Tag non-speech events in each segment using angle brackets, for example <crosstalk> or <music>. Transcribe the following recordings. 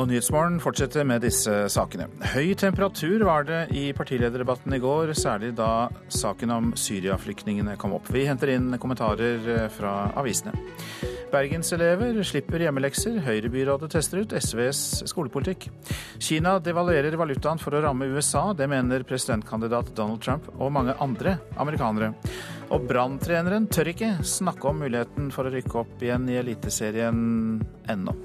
Og Nyhetsmorgen fortsetter med disse sakene. Høy temperatur var det i partilederdebatten i går, særlig da saken om Syria-flyktningene kom opp. Vi henter inn kommentarer fra avisene. Bergenselever slipper hjemmelekser. Høyrebyrådet tester ut SVs skolepolitikk. Kina devaluerer valutaen for å ramme USA. Det mener presidentkandidat Donald Trump og mange andre amerikanere. Og Brann-treneren tør ikke snakke om muligheten for å rykke opp igjen i Eliteserien ennå.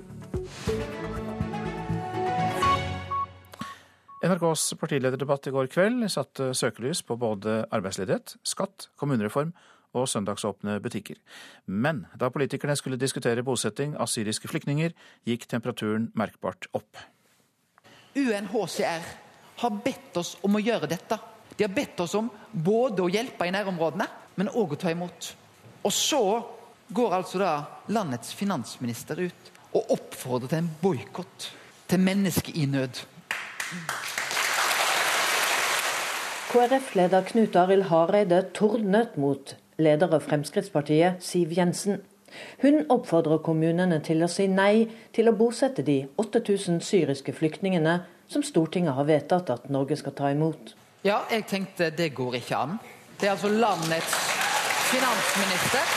NRKs partilederdebatt i går kveld satte søkelys på både arbeidsledighet, skatt, kommunereform og søndagsåpne butikker. Men da politikerne skulle diskutere bosetting av syriske flyktninger, gikk temperaturen merkbart opp. UNHCR har bedt oss om å gjøre dette. De har bedt oss om både å hjelpe i nærområdene, men òg å ta imot. Og så går altså da landets finansminister ut og oppfordrer til en boikott. Til mennesker i nød. KrF-leder Knut Arild Hareide tordnet mot leder av Fremskrittspartiet, Siv Jensen. Hun oppfordrer kommunene til å si nei til å bosette de 8000 syriske flyktningene som Stortinget har vedtatt at Norge skal ta imot. Ja, jeg tenkte det går ikke an. Det er altså landets finansminister.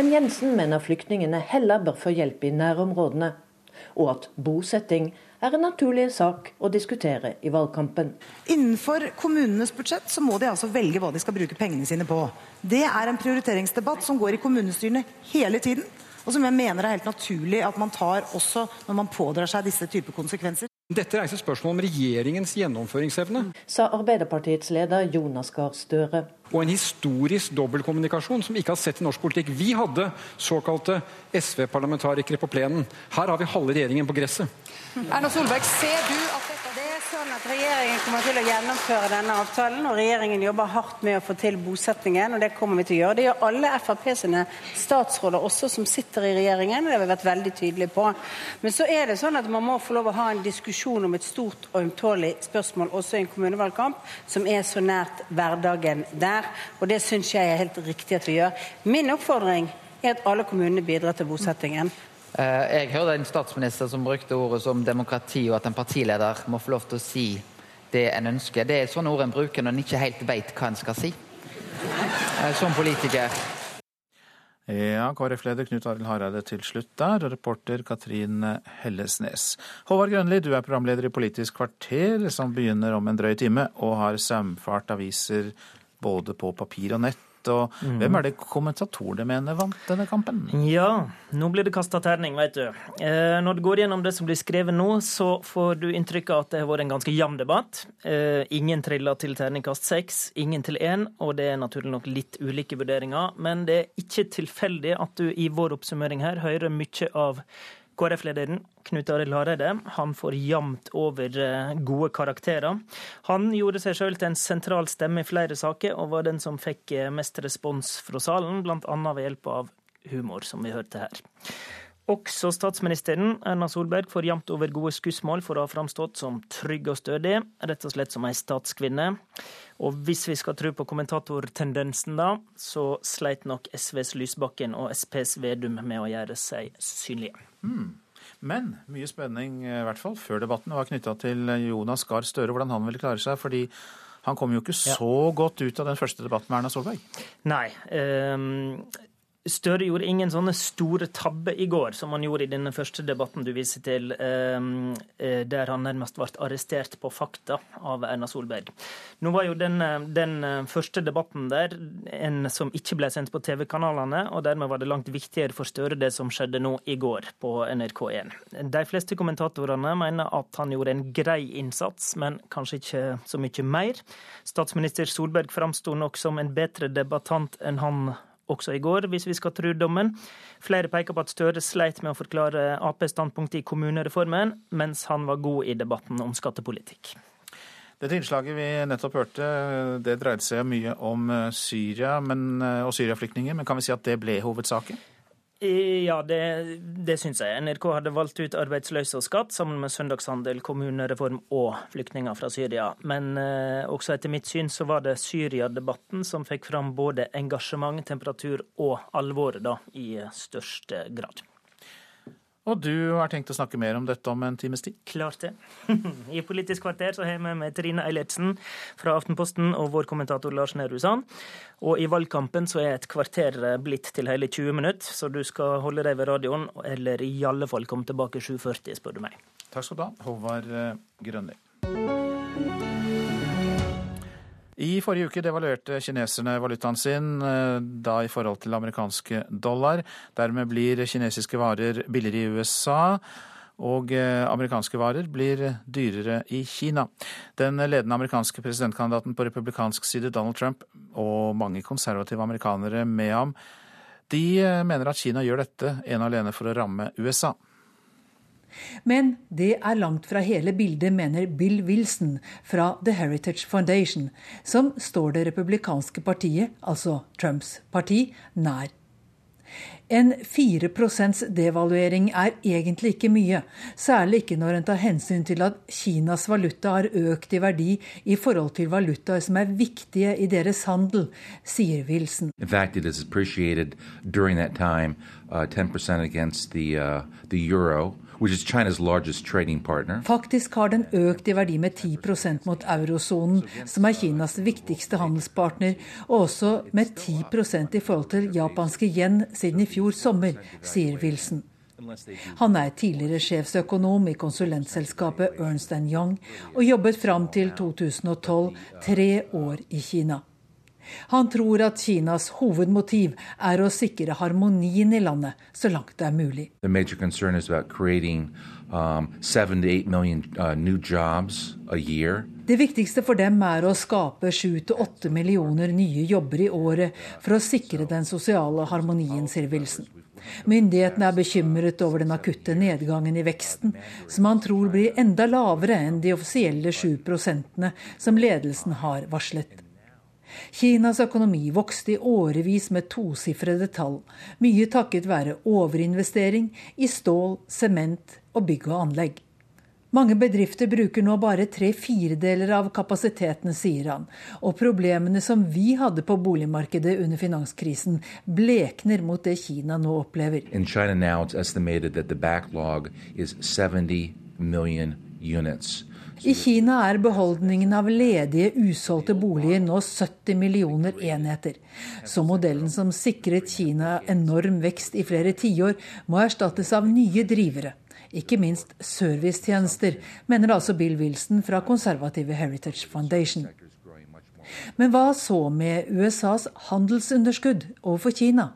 Men Jensen mener flyktningene heller bør få hjelp i nærområdene, og at bosetting er en naturlig sak å diskutere i valgkampen. Innenfor kommunenes budsjett så må de altså velge hva de skal bruke pengene sine på. Det er en prioriteringsdebatt som går i kommunestyrene hele tiden, og som jeg mener er helt naturlig at man tar også når man pådrar seg disse typer konsekvenser. Dette reiser spørsmål om regjeringens gjennomføringsevne. Sa Arbeiderpartiets leder Jonas Gahr Støre. Og en historisk dobbeltkommunikasjon som vi ikke har sett i norsk politikk. Vi hadde såkalte SV-parlamentarikere på plenen. Her har vi halve regjeringen på gresset. Erna Solberg, ser du at dette Det er sånn at Regjeringen kommer til å gjennomføre denne avtalen, og regjeringen jobber hardt med å få til bosettingen. og Det kommer vi til å gjøre. Det gjør alle Frp sine statsråder også, som sitter i regjeringen. og Det har vi vært veldig tydelige på. Men så er det sånn at man må få lov å ha en diskusjon om et stort og ømtålig spørsmål også i en kommunevalgkamp, som er så nært hverdagen der. Og det syns jeg er helt riktig at vi gjør. Min oppfordring er at alle kommunene bidrar til bosettingen. Eh, Jeg hørte en statsminister som brukte ordet som demokrati, og at en partileder må få lov til å si det en ønsker. Det er sånne ord en bruker når en ikke helt vet hva en skal si. Eh, Som politiker. Ja, KrF-leder Knut Arild Hareide til slutt der, og reporter Katrin Hellesnes. Håvard Grønli, du er programleder i Politisk kvarter, som begynner om en drøy time, og har saumfart aviser både på papir og nett. Og hvem er det kommentatorene mener vant denne kampen? Ja, nå blir det kasta terning, vet du. Eh, når du går gjennom det som blir skrevet nå, så får du inntrykk av at det har vært en ganske jevn debatt. Eh, ingen triller til terningkast seks, ingen til én, og det er naturlig nok litt ulike vurderinger. Men det er ikke tilfeldig at du i vår oppsummering her hører mye av KrF-lederen Knut Arild Hareide han får jevnt over eh, gode karakterer. Han gjorde seg sjøl til en sentral stemme i flere saker, og var den som fikk eh, mest respons fra salen, bl.a. ved hjelp av humor, som vi hørte her. Også statsministeren, Erna Solberg, får jevnt over gode skussmål for å ha framstått som trygg og stødig, rett og slett som ei statskvinne. Og hvis vi skal tro på kommentatortendensen, da, så sleit nok SVs Lysbakken og SPs Vedum med å gjøre seg synlige. Men mye spenning, i hvert fall før debatten, var knytta til Jonas Gahr Støre, hvordan han ville klare seg. fordi han kom jo ikke så godt ut av den første debatten med Erna Solberg. Nei. ehm, Støre gjorde ingen sånne store tabber i går, som han gjorde i denne første debatten du viser til, ehm, eh, der han nærmest ble arrestert på fakta av Erna Solberg. Nå var jo den, eh, den eh, første debatten der en som ikke ble sendt på TV-kanalene, og dermed var det langt viktigere for Støre det som skjedde nå i går på NRK1. De fleste kommentatorene mener at han gjorde en grei innsats, men kanskje ikke så mye mer. Statsminister Solberg framsto nok som en bedre debattant enn han også i går, hvis vi skal tro dommen. Flere peker på at Støre sleit med å forklare Aps standpunkt i kommunereformen, mens han var god i debatten om skattepolitikk. Dette innslaget vi nettopp hørte, det dreide seg mye om Syria men, og Syria-flyktninger, men kan vi si at det ble hovedsaken? Ja, det, det syns jeg. NRK hadde valgt ut arbeidsløse og skatt sammen med søndagshandel, kommunereform og flyktninger fra Syria. Men eh, også etter mitt syn så var det Syria-debatten som fikk fram både engasjement, temperatur og alvoret da, i største grad. Og du har tenkt å snakke mer om dette om en times tid? Klart det. <laughs> I Politisk kvarter så har vi med Trine Eilertsen fra Aftenposten og vår kommentator Lars Nehru Sand. Og i valgkampen så er et kvarter blitt til hele 20 minutter, så du skal holde deg ved radioen, eller i alle fall komme tilbake 7.40, spør du meg. Takk skal du ha, Håvard eh, Grønli. I forrige uke devaluerte kineserne valutaen sin, eh, da i forhold til amerikanske dollar. Dermed blir kinesiske varer billigere i USA. Og eh, amerikanske varer blir dyrere i Kina. Den ledende amerikanske presidentkandidaten på republikansk side, Donald Trump, og mange konservative amerikanere med ham, de eh, mener at Kina gjør dette ene og alene for å ramme USA. Men det er langt fra hele bildet, mener Bill Wilson fra The Heritage Foundation, som står det republikanske partiet, altså Trumps parti, nær. En 4% devaluering er egentlig ikke mye, særlig ikke når en tar hensyn til at Kinas valuta har økt i verdi i forhold til valutaer som er viktige i deres handel, sier Wilson. In fact, it is appreciated during that time, uh, 10% against the, uh, the euro. Faktisk har den økt i verdi med 10% mot eurosonen, som er Kinas viktigste handelspartner, og også med 10% i forhold til japanske yen siden i fjor sommer, sier Wilson. Han er tidligere sjefsøkonom i konsulentselskapet Ernst Young og jobbet fram til 2012 tre år i Kina. Han tror at Kinas hovedmotiv er å sikre harmonien i landet så langt det er mulig. Um, uh, det viktigste for dem er å skape 7-8 millioner nye jobber i året for å sikre den sosiale harmonien, sier Wilson. Myndighetene er bekymret over den akutte nedgangen i veksten, som han tror blir enda lavere enn de offisielle 7 prosentene som ledelsen har varslet. Kinas økonomi vokste i årevis med tosifrede tall, mye takket være overinvestering i stål, sement og bygg og anlegg. Mange bedrifter bruker nå bare tre firedeler av kapasiteten, sier han, og problemene som vi hadde på boligmarkedet under finanskrisen, blekner mot det Kina nå opplever. In China now it's estimated that the backlog is 70 million units. I Kina er beholdningen av ledige, usolgte boliger nå 70 millioner enheter. Så modellen som sikret Kina enorm vekst i flere tiår, må erstattes av nye drivere. Ikke minst servicetjenester, mener altså Bill Wilson fra konservative Heritage Foundation. Men hva så med USAs handelsunderskudd overfor Kina?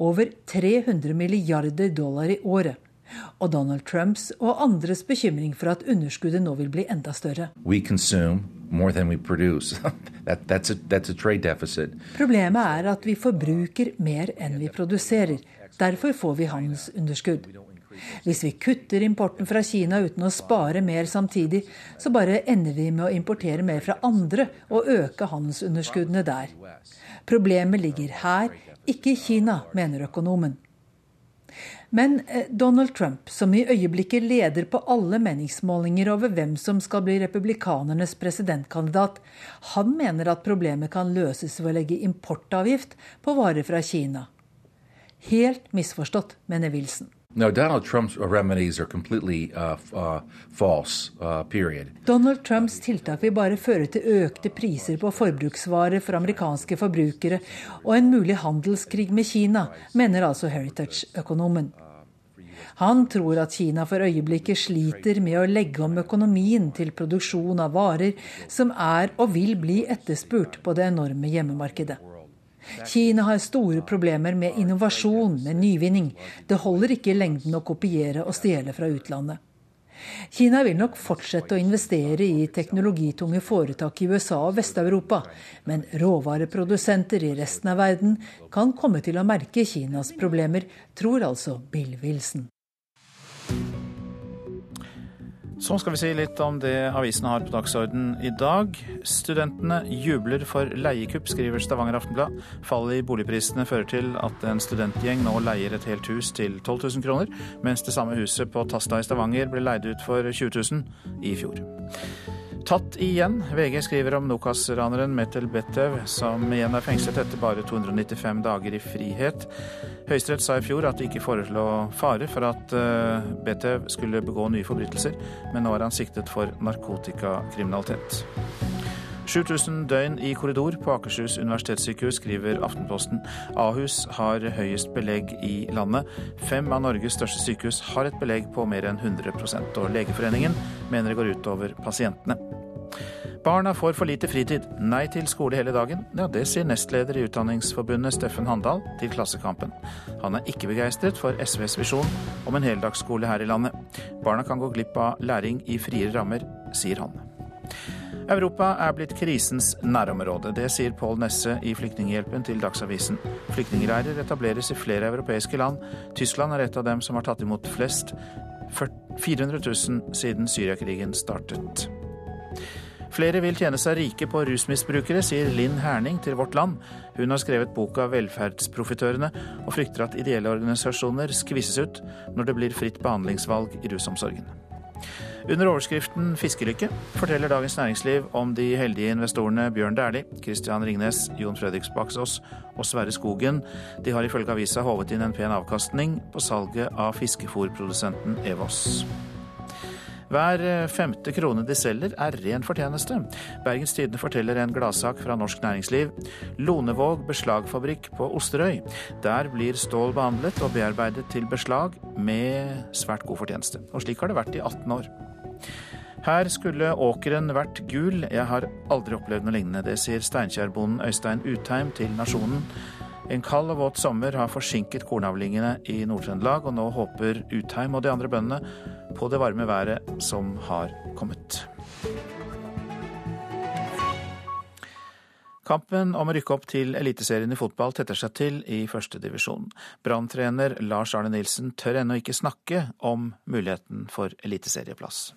Over 300 milliarder dollar i året og Donald Trumps og andres bekymring for at underskuddet nå vil bli enda større. <laughs> that, that's a, that's a Problemet er at vi forbruker mer enn vi produserer. Derfor får vi handelsunderskudd. Hvis vi kutter importen fra Kina uten å spare mer samtidig, så bare ender vi med å importere mer fra andre og øke handelsunderskuddene der. Problemet ligger her, ikke i Kina, mener økonomen. Men eh, Donald Trump, som i øyeblikket leder på alle meningsmålinger over hvem som skal bli republikanernes presidentkandidat, han mener at problemet kan løses ved å legge importavgift på varer fra Kina. Helt misforstått, mener Wilson. No, Donald Trumps remedies are completely uh, uh, false, uh, period. Donald Trumps tiltak vil bare føre til økte priser på forbruksvarer for amerikanske forbrukere og en mulig handelskrig med Kina, mener altså Heritage-økonomen. Han tror at Kina for øyeblikket sliter med å legge om økonomien til produksjon av varer som er og vil bli etterspurt på det enorme hjemmemarkedet. Kina har store problemer med innovasjon, med nyvinning. Det holder ikke i lengden å kopiere og stjele fra utlandet. Kina vil nok fortsette å investere i teknologitunge foretak i USA og Vest-Europa, men råvareprodusenter i resten av verden kan komme til å merke Kinas problemer, tror altså Bill Wilson. Så skal vi si litt om det avisene har på dagsorden i dag. Studentene jubler for leiekupp, skriver Stavanger Aftenblad. Fallet i boligprisene fører til at en studentgjeng nå leier et helt hus til 12 000 kroner, mens det samme huset på Tasta i Stavanger ble leid ut for 20 000 i fjor. Tatt igjen. VG skriver om Nokas-raneren Metel Bettev, som igjen er fengslet etter bare 295 dager i frihet. Høyesterett sa i fjor at det ikke forelå fare for at Betev Bettev skulle begå nye forbrytelser, men nå er han siktet for narkotikakriminalitet. 7000 døgn i korridor på Akershus universitetssykehus, skriver Aftenposten. Ahus har høyest belegg i landet. Fem av Norges største sykehus har et belegg på mer enn 100 og Legeforeningen mener det går utover pasientene. Barna får for lite fritid. Nei til skole hele dagen. Ja, Det sier nestleder i Utdanningsforbundet Steffen Handal til Klassekampen. Han er ikke begeistret for SVs visjon om en heldagsskole her i landet. Barna kan gå glipp av læring i friere rammer, sier han. Europa er blitt krisens nærområde. Det sier Pål Nesse i Flyktninghjelpen til Dagsavisen. Flyktningleirer etableres i flere europeiske land. Tyskland er et av dem som har tatt imot flest, 400 000 siden Syriakrigen startet. Flere vil tjene seg rike på rusmisbrukere, sier Linn Herning til Vårt Land. Hun har skrevet boka 'Velferdsprofitørene', og frykter at ideelle organisasjoner skvises ut når det blir fritt behandlingsvalg i rusomsorgen. Under overskriften 'Fiskelykke' forteller Dagens Næringsliv om de heldige investorene Bjørn Dæhlie, Christian Ringnes, Jon Fredrik Baksås og Sverre Skogen. De har ifølge avisa håvet inn en pen avkastning på salget av fiskefôrprodusenten Evos. Hver eh, femte krone de selger er ren fortjeneste. Bergens Tidende forteller en gladsak fra norsk næringsliv. Lonevåg beslagfabrikk på Osterøy. Der blir stål behandlet og bearbeidet til beslag med svært god fortjeneste. Og slik har det vært i 18 år. Her skulle åkeren vært gul, jeg har aldri opplevd noe lignende. Det sier Steinkjerbonden Øystein Utheim til Nasjonen. En kald og våt sommer har forsinket kornavlingene i Nord-Trøndelag, og nå håper Utheim og de andre bøndene på det varme været som har kommet. Kampen om å rykke opp til Eliteserien i fotball tetter seg til i førstedivisjon. Branntrener Lars Arne Nilsen tør ennå ikke snakke om muligheten for eliteserieplass.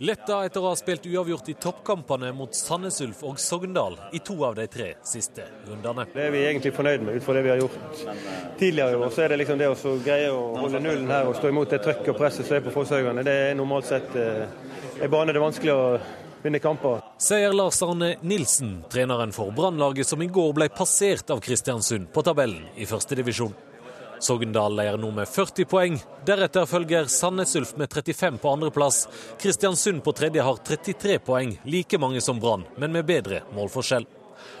Letta etter å ha spilt uavgjort i toppkampene mot Sandnes Ulf og Sogndal i to av de tre siste rundene. Det er vi egentlig fornøyd med ut fra det vi har gjort tidligere i år. Så er det liksom det å greie å holde nullen her og stå imot det trøkket og presset som er på Fosshaugane. Det er normalt sett eh, en bane det er vanskelig å vinne kamper. Sier Lars Arne Nilsen, treneren for Brannlaget som i går ble passert av Kristiansund på tabellen i førstedivisjon. Sogndal leier nå med 40 poeng. Deretter følger Sandnes Ulf med 35 på andreplass. Kristiansund på tredje har 33 poeng, like mange som Brann, men med bedre målforskjell.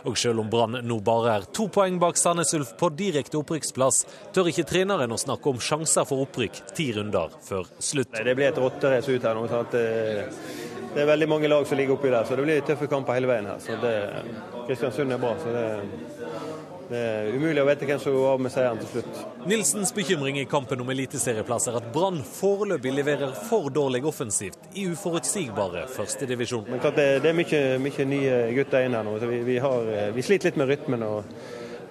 Og selv om Brann nå bare er to poeng bak Sandnes Ulf på direkte opprykksplass, tør ikke treneren å snakke om sjanser for opprykk ti runder før slutt. Det blir et rotterace ut her nå. Sant? Det er veldig mange lag som ligger oppi der, så det blir tøffe kamper hele veien her. Så det, Kristiansund er bra. så det det er umulig å vite hvem som går av med seieren til slutt. Nilsens bekymring i kampen om eliteserieplass er at Brann foreløpig leverer for dårlig offensivt i uforutsigbare førstedivisjon. Det, det er mye, mye, nye gutter inn her nå. Vi, vi, har, vi, sliter litt med rytmen og,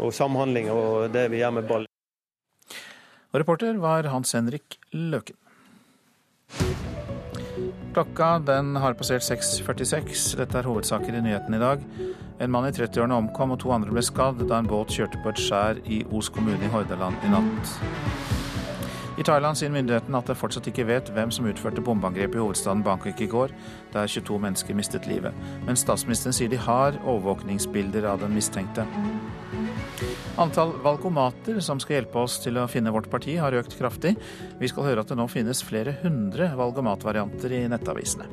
og samhandling og det vi gjør med ball. Og reporter var Hans Henrik Løken. Klokka den har passert 6.46. Dette er hovedsaker i nyhetene i dag. En mann i 30-årene omkom og to andre ble skadd da en båt kjørte på et skjær i Os kommune i Hordaland i natt. I Thailand sier myndighetene at de fortsatt ikke vet hvem som utførte bombeangrepet i hovedstaden Bangkok i går, der 22 mennesker mistet livet. Men statsministeren sier de har overvåkningsbilder av den mistenkte. Antall valgomater som skal hjelpe oss til å finne vårt parti, har økt kraftig. Vi skal høre at det nå finnes flere hundre valgomatvarianter i nettavisene.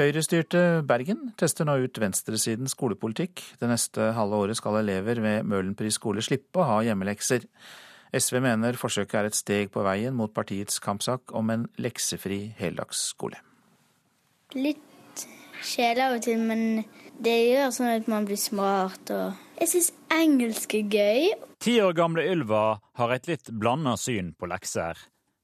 Høyrestyrte Bergen tester nå ut venstresidens skolepolitikk. Det neste halve året skal elever ved Møhlenpris skole slippe å ha hjemmelekser. SV mener forsøket er et steg på veien mot partiets kampsak om en leksefri heldagsskole. Litt kjedelig av og til, men det gjør sånn at man blir smart. Og jeg syns engelsk er gøy. Ti år gamle Ylva har et litt blanda syn på lekser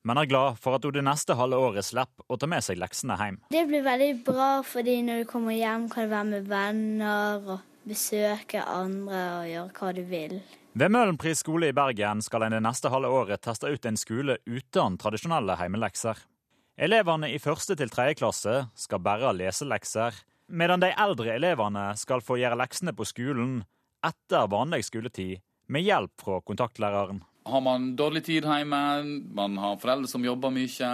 men er glad for at hun det neste halve året slipper å ta med seg leksene hjem. Det blir veldig bra, fordi når du kommer hjem, kan du være med venner og besøke andre og gjøre hva du vil. Ved Møhlenpris skole i Bergen skal en det neste halve året teste ut en skole uten tradisjonelle heimelekser. Elevene i første til tredje klasse skal bare ha leselekser, medan de eldre elevene skal få gjøre leksene på skolen etter vanlig skoletid, med hjelp fra kontaktlæreren. Har man dårlig tid hjemme, man har foreldre som jobber mye,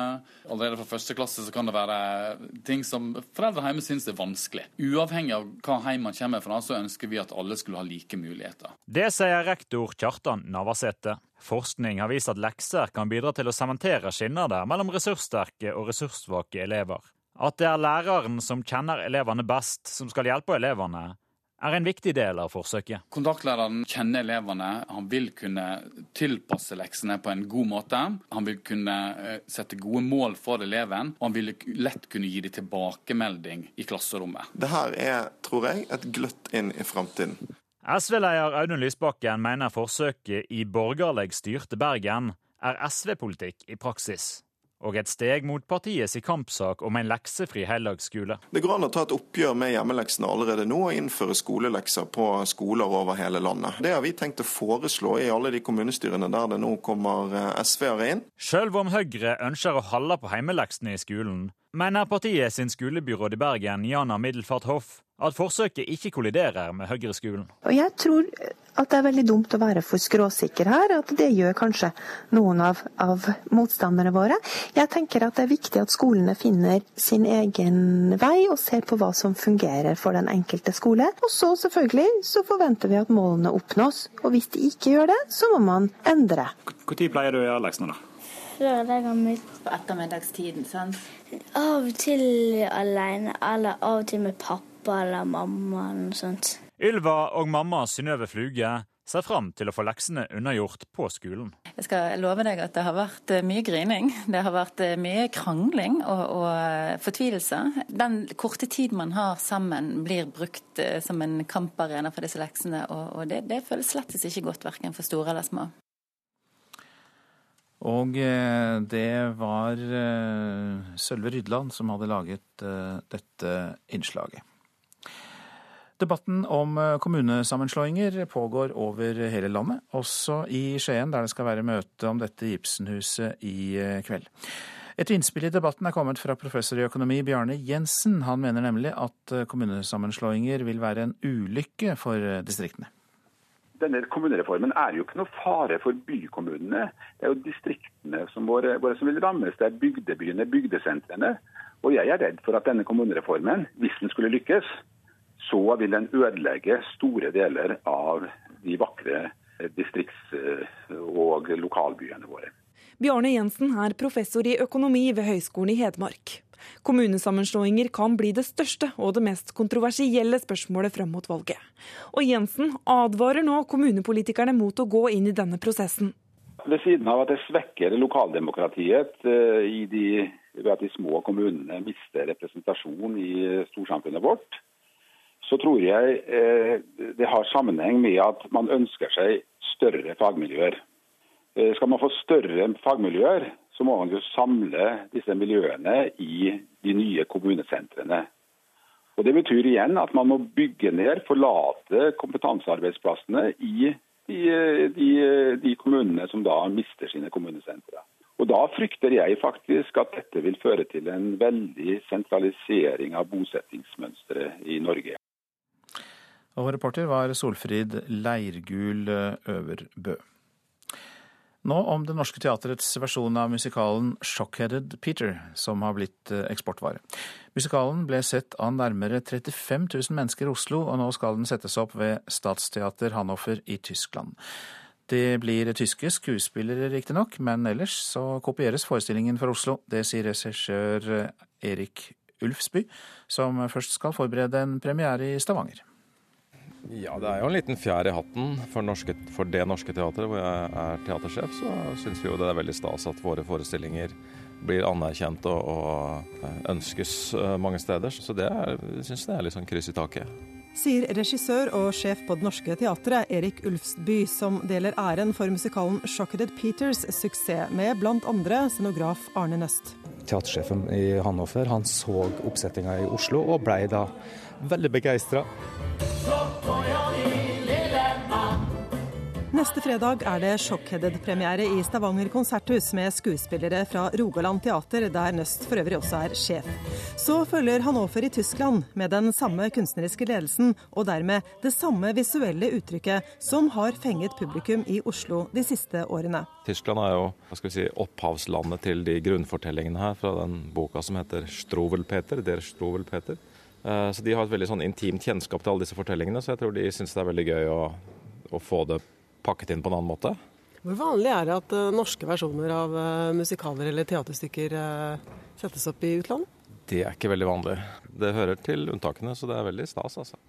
allerede fra første klasse så kan det være ting som foreldre hjemme syns er vanskelig. Uavhengig av hva hjem man kommer fra, så ønsker vi at alle skulle ha like muligheter. Det sier rektor Kjartan Navarsete. Forskning har vist at lekser kan bidra til å sementere skilnader mellom ressurssterke og ressurssvake elever. At det er læreren som kjenner elevene best, som skal hjelpe elevene, er en viktig del av forsøket. Kontaktlæreren kjenner elevene. Han vil kunne tilpasse leksene på en god måte. Han vil kunne eh, sette gode mål for eleven, og han vil lett kunne gi dem tilbakemelding i klasserommet. Dette er, tror jeg, et gløtt inn i framtiden. SV-leder Audun Lysbakken mener forsøket i borgerlig styrte Bergen er SV-politikk i praksis og et steg mot partiets kampsak om en leksefri heldagsskole. Det går an å ta et oppgjør med hjemmeleksene allerede nå og innføre skolelekser på skoler over hele landet. Det har vi tenkt å foreslå i alle de kommunestyrene der det nå kommer eh, SV-ere inn. Selv om Høyre ønsker å holde på hjemmeleksene i skolen, mener partiet sin skolebyråd i Bergen, Jana Middelfart Hoff, at forsøket ikke kolliderer med Høyre-skolen. Jeg tror at det er veldig dumt å være for skråsikker her, at det gjør kanskje noen av, av, motstanderne våre. Jeg tenker at det er viktig at skolene finner sin egen vei og ser på hva som fungerer for den enkelte skole. Og så selvfølgelig så forventer vi at målene oppnås, og hvis de ikke gjør det, så må man endre. Når pleier du å gjøre leksene, da? På ettermiddagstiden, sant? Av og til alene, eller av og til med pappa eller mamma eller noe sånt. Ylva og mamma Synnøve Fluge ser fram til å få leksene unnagjort på skolen. Jeg skal love deg at det har vært eh, mye grining. Det har vært eh, mye krangling og, og eh, fortvilelse. Den korte tid man har sammen blir brukt som en kamparena for disse leksene, og, og det, det føles slett ikke godt verken for store eller små. Og det var Sølve Rydland som hadde laget dette innslaget. Debatten om eh, kommunesammenslåinger pågår over hele landet, også i Skien, der det skal være møte om dette i Ibsenhuset i eh, kveld. Et innspill i debatten er kommet fra professor i økonomi Bjarne Jensen. Han mener nemlig at eh, kommunesammenslåinger vil være en ulykke for distriktene. Denne kommunereformen er jo ikke noe fare for bykommunene. Det er jo distriktene som, våre, våre som vil rammes. Det er bygdebyene, bygdesentrene. Og jeg er redd for at denne kommunereformen, hvis den skulle lykkes, så vil den ødelegge store deler av de vakre distrikts- og lokalbyene våre. Bjarne Jensen er professor i økonomi ved Høgskolen i Hedmark. Kommunesammenslåinger kan bli det største og det mest kontroversielle spørsmålet fram mot valget. Og Jensen advarer nå kommunepolitikerne mot å gå inn i denne prosessen. Ved siden av at det svekker lokaldemokratiet eh, i de, ved at de små kommunene mister representasjon i storsamfunnet vårt, så tror jeg eh, det har sammenheng med at man ønsker seg større fagmiljøer. Eh, skal man få større fagmiljøer, så må man jo samle disse miljøene i de nye kommunesentrene. Og Det betyr igjen at man må bygge ned, forlate kompetansearbeidsplassene i de, de, de kommunene som da mister sine kommunesentre. Og Da frykter jeg faktisk at dette vil føre til en veldig sentralisering av bosettingsmønsteret i Norge. Og reporter var Solfrid Leirgul Øverbø. Nå om Det Norske Teatrets versjon av musikalen 'Shockheaded Peter', som har blitt eh, eksportvare. Musikalen ble sett av nærmere 35 000 mennesker i Oslo, og nå skal den settes opp ved Statsteater Hanoffer i Tyskland. Det blir tyske skuespillere, riktignok, men ellers så kopieres forestillingen for Oslo. Det sier regissør Erik Ulfsby, som først skal forberede en premiere i Stavanger. Ja, det er jo en liten fjær i hatten for, norske, for Det Norske Teatret, hvor jeg er teatersjef. Så syns vi jo det er veldig stas at våre forestillinger blir anerkjent og, og ønskes eh, mange steder. Så det syns jeg er litt sånn kryss i taket. Sier regissør og sjef på Det Norske Teatret, Erik Ulfsby, som deler æren for musikalen 'Shocked Peters' suksess med bl.a. scenograf Arne Nøst. Teatersjefen i Hannover han så oppsettinga i Oslo og blei da veldig begeistra. Neste fredag er det Shockheaded-premiere i Stavanger konserthus med skuespillere fra Rogaland teater, der Nøst for øvrig også er sjef. Så følger Hanover i Tyskland med den samme kunstneriske ledelsen og dermed det samme visuelle uttrykket som har fenget publikum i Oslo de siste årene. Tyskland er jo hva skal vi si, opphavslandet til de grunnfortellingene her fra den boka som heter Strovelpeter, Der Strovelpeter. Eh, så de har et veldig sånn intimt kjennskap til alle disse fortellingene, så jeg tror de syns det er veldig gøy å å få det pakket inn på en annen måte. Hvor vanlig er det at uh, norske versjoner av uh, musikaler eller teaterstykker settes opp i utlandet? Det er ikke veldig vanlig. Det hører til unntakene, så det er veldig stas, altså.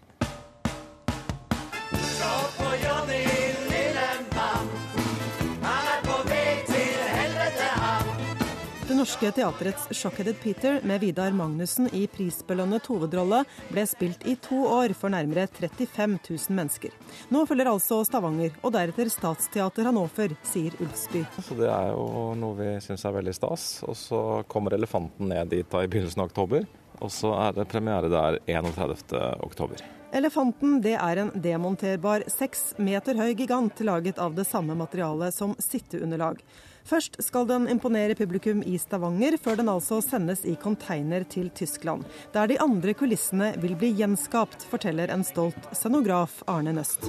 Norske teaterets 'Shockheaded Peter' med Vidar Magnussen i prisbelønnet hovedrolle ble spilt i to år for nærmere 35 000 mennesker. Nå følger altså Stavanger, og deretter Statsteater Hannover, sier Ulfsby. Så Det er jo noe vi syns er veldig stas. Og så kommer 'Elefanten' ned dit da i begynnelsen av oktober. Og så er det premiere der 31. oktober. Elefanten det er en demonterbar seks meter høy gigant laget av det samme materialet som sitteunderlag. Først skal den imponere publikum i Stavanger, før den altså sendes i container til Tyskland. Der de andre kulissene vil bli gjenskapt, forteller en stolt scenograf Arne Nøst.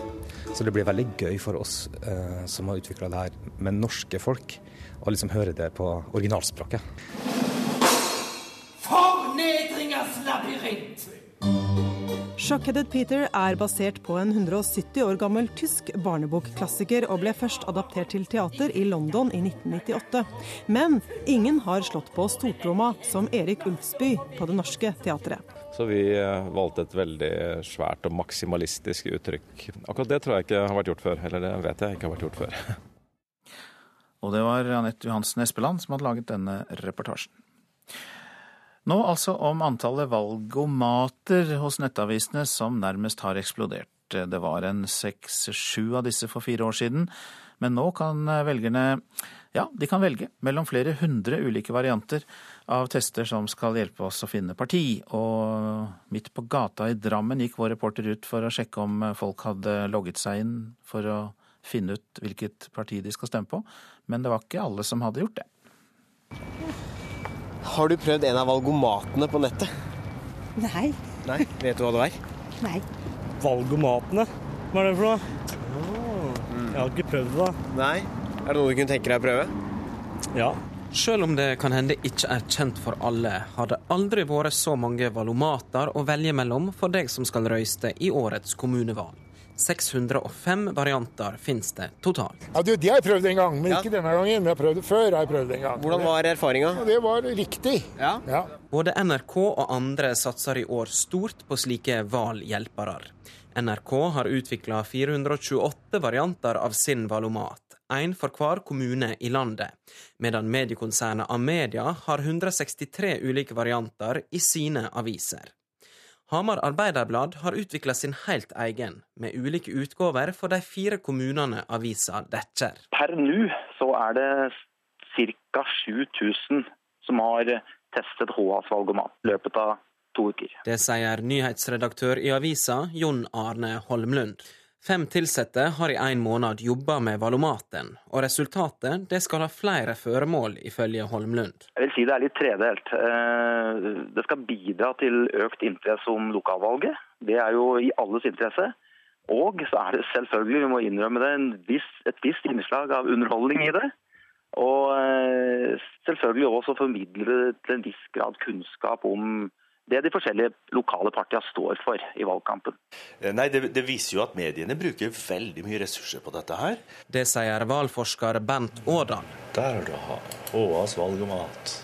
Så det blir veldig gøy for oss eh, som har utvikla det her med norske folk, å liksom høre det på originalspråket. Fornedringers labyrint! Shockheaded Peter er basert på en 170 år gammel tysk barnebokklassiker og ble først adaptert til teater i London i 1998. Men ingen har slått på stortromma som Erik Ulfsby på Det Norske Teatret. Så vi eh, valgte et veldig svært og maksimalistisk uttrykk. Akkurat det tror jeg ikke har vært gjort før. Eller det vet jeg ikke har vært gjort før. Og det var Anette Johansen Espeland som hadde laget denne reportasjen. Nå altså om antallet valgomater hos nettavisene som nærmest har eksplodert. Det var en seks-sju av disse for fire år siden, men nå kan velgerne ja, de kan velge mellom flere hundre ulike varianter av tester som skal hjelpe oss å finne parti. Og midt på gata i Drammen gikk vår reporter ut for å sjekke om folk hadde logget seg inn for å finne ut hvilket parti de skal stemme på, men det var ikke alle som hadde gjort det. Har du prøvd en av valgomatene på nettet? Nei. Nei, Vet du hva det er? Nei. Valgomatene? Hva er det for noe? Jeg har ikke prøvd det. da. Nei. Er det noe du kunne tenke deg å prøve? Ja. Selv om det kan hende ikke er kjent for alle, har det aldri vært så mange valomater å velge mellom for deg som skal røyste i årets kommunevalg. 605 varianter finnes det totalt. Ja, du, Det har jeg prøvd en gang, men Ja. ikke denne gangen. Men jeg har prøvd det før. har jeg prøvd en gang. Hvordan var erfaringa? Ja, Det var riktig. Ja. Ja. Både NRK og andre satser i år stort på slike valhjelpere. NRK har utvikla 428 varianter av sin valomat, én for hver kommune i landet, medan mediekonsernet Amedia har 163 ulike varianter i sine aviser. Hamar Arbeiderblad har utvikla sin helt egen, med ulike utgaver for de fire kommunene avisa dekker. Per nå så er det ca. 7000 som har testet HAs valgomat i løpet av to uker. Det sier nyhetsredaktør i avisa, Jon Arne Holmlund. Fem ansatte har i en måned jobba med valomaten, og resultatet det skal ha flere føremål, ifølge Holmlund. Jeg vil si det er litt tredelt. Eh, Det skal bidra til økt interesse om lokalvalget. Det er jo i alles interesse. Og så er det selvfølgelig, vi må innrømme det, viss, et visst innslag av underholdning i det. Og eh, selvfølgelig også formidle til en viss grad kunnskap om det de forskjellige lokale partiene står for i valgkampen. Nei, det, det viser jo at mediene bruker veldig mye ressurser på dette her. Det sier valgforsker Bent Årdal. Der har du HAs valgomat.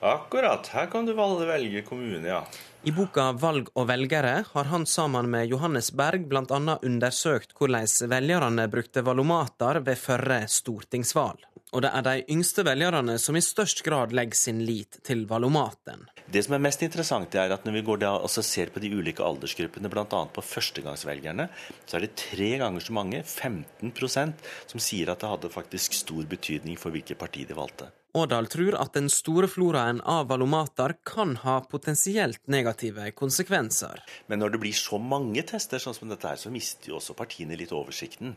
Akkurat. Her kan du velge kommune, ja. I boka 'Valg og velgere' har han sammen med Johannes Berg bl.a. undersøkt hvordan velgerne brukte valomater ved førre stortingsvalg. Og det er de yngste velgerne som i størst grad legger sin lit til valomaten. Det som er mest interessant, er at når vi går og ser på de ulike aldersgruppene, bl.a. på førstegangsvelgerne, så er det tre ganger så mange, 15% som sier at det hadde faktisk stor betydning for hvilket parti de valgte. Årdal tror at den store floraen av valomater kan ha potensielt negative konsekvenser. Men når det blir så mange tester, sånn som dette her, så mister jo også partiene litt oversikten.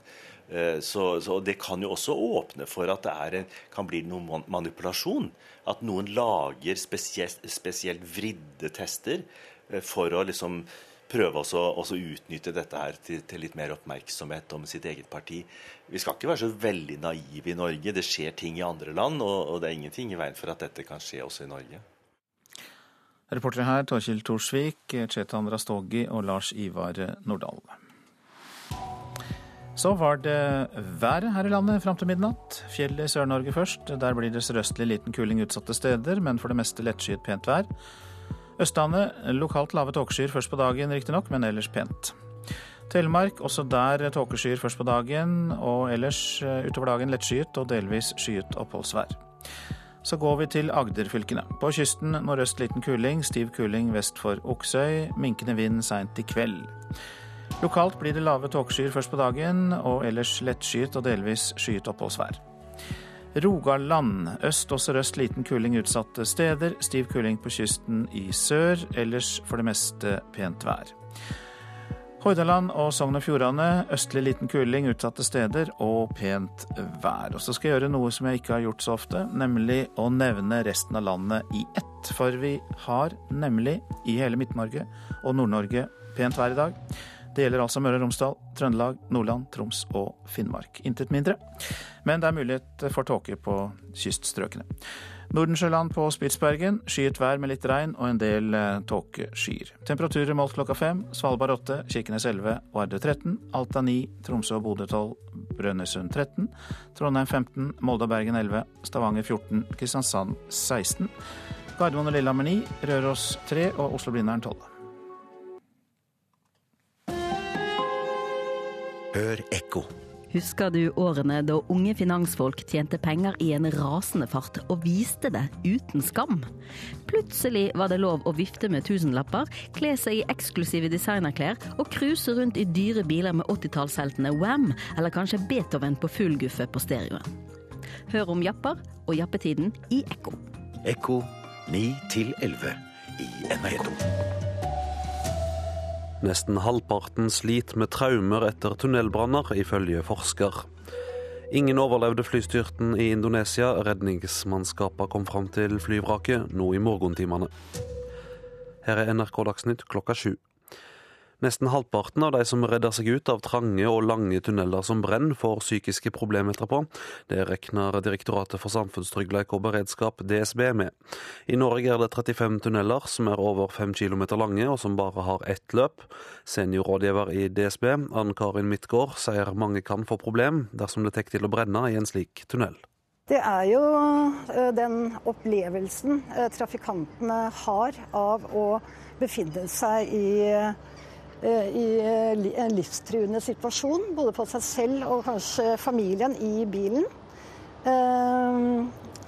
Eh, så, så, Det kan jo også åpne for at det en, kan bli noen manipulasjon. At noen lager spesielt, spesielt vridde tester eh, for å liksom prøve å utnytte dette her til, til, litt mer oppmerksomhet om sitt eget parti. Vi skal ikke være så veldig naive i Norge. Det skjer ting i andre land, og, og det er ingenting i veien for at dette kan skje også i Norge. Reportere her Torkil Torsvik, Chetan Rastogi og Lars Ivar Nordahl. Så var det været her i landet fram til midnatt. Fjellet i Sør-Norge først. Der blir det sørøstlig liten kuling utsatte steder, men for det meste lettskyet pent vær. Østlandet lokalt lave tåkeskyer først på dagen, riktignok, men ellers pent. Telemark også der tåkeskyer først på dagen, og ellers eh, utover dagen lettskyet og delvis skyet oppholdsvær. Så går vi til Agderfylkene. På kysten nordøst liten kuling, stiv kuling vest for Oksøy. Minkende vind seint i kveld. Lokalt blir det lave tåkeskyer først på dagen, og ellers lettskyet og delvis skyet oppholdsvær. Rogaland. Øst og sørøst liten kuling utsatte steder. Stiv kuling på kysten i sør. Ellers for det meste pent vær. Hordaland og Sogn og Fjordane østlig liten kuling utsatte steder og pent vær. Og så skal jeg gjøre noe som jeg ikke har gjort så ofte, nemlig å nevne resten av landet i ett. For vi har nemlig i hele Midt-Norge og Nord-Norge pent vær i dag. Det gjelder altså Møre og Romsdal, Trøndelag, Nordland, Troms og Finnmark. Intet mindre. Men det er mulighet for tåke på kyststrøkene. Nordensjøland på Spitsbergen, skyet vær med litt regn og en del eh, tåkeskyer. Temperaturer målt klokka fem. Svalbard 8, Kirkenes 11, Vardø 13, Alta 9, Tromsø og Bodø 12, Brønnøysund 13, Trondheim 15, Molde og Bergen 11, Stavanger 14, Kristiansand 16, Gardermoen og Lillehammer 9, Røros 3 og Oslo-Blindern 12. Hør ekko. Husker du årene da unge finansfolk tjente penger i en rasende fart og viste det uten skam? Plutselig var det lov å vifte med tusenlapper, kle seg i eksklusive designerklær og cruise rundt i dyre biler med 80-tallsheltene Wam eller kanskje Beethoven på full guffe på stereoen. Hør om japper og jappetiden i Ekko. Ekko 9 11 i NRK2. Nesten halvparten sliter med traumer etter tunnelbranner, ifølge forsker. Ingen overlevde flystyrten i Indonesia. Redningsmannskapene kom fram til flyvraket nå i morgentimene. Her er NRK Dagsnytt klokka sju. Nesten halvparten av de som redder seg ut av trange og lange tunneler som brenner, får psykiske problemer etterpå. Det regner Direktoratet for samfunnstryggleik og beredskap, DSB, med. I Norge er det 35 tunneler som er over 5 km lange, og som bare har ett løp. Seniorrådgiver i DSB, Ann Karin Midtgaard, sier mange kan få problem dersom det tar til å brenne i en slik tunnel. Det er jo eh, den opplevelsen eh, trafikantene har av å befinne seg i Eh, i eh, en livstruende situasjon, både for seg selv og kanskje familien i bilen. Eh,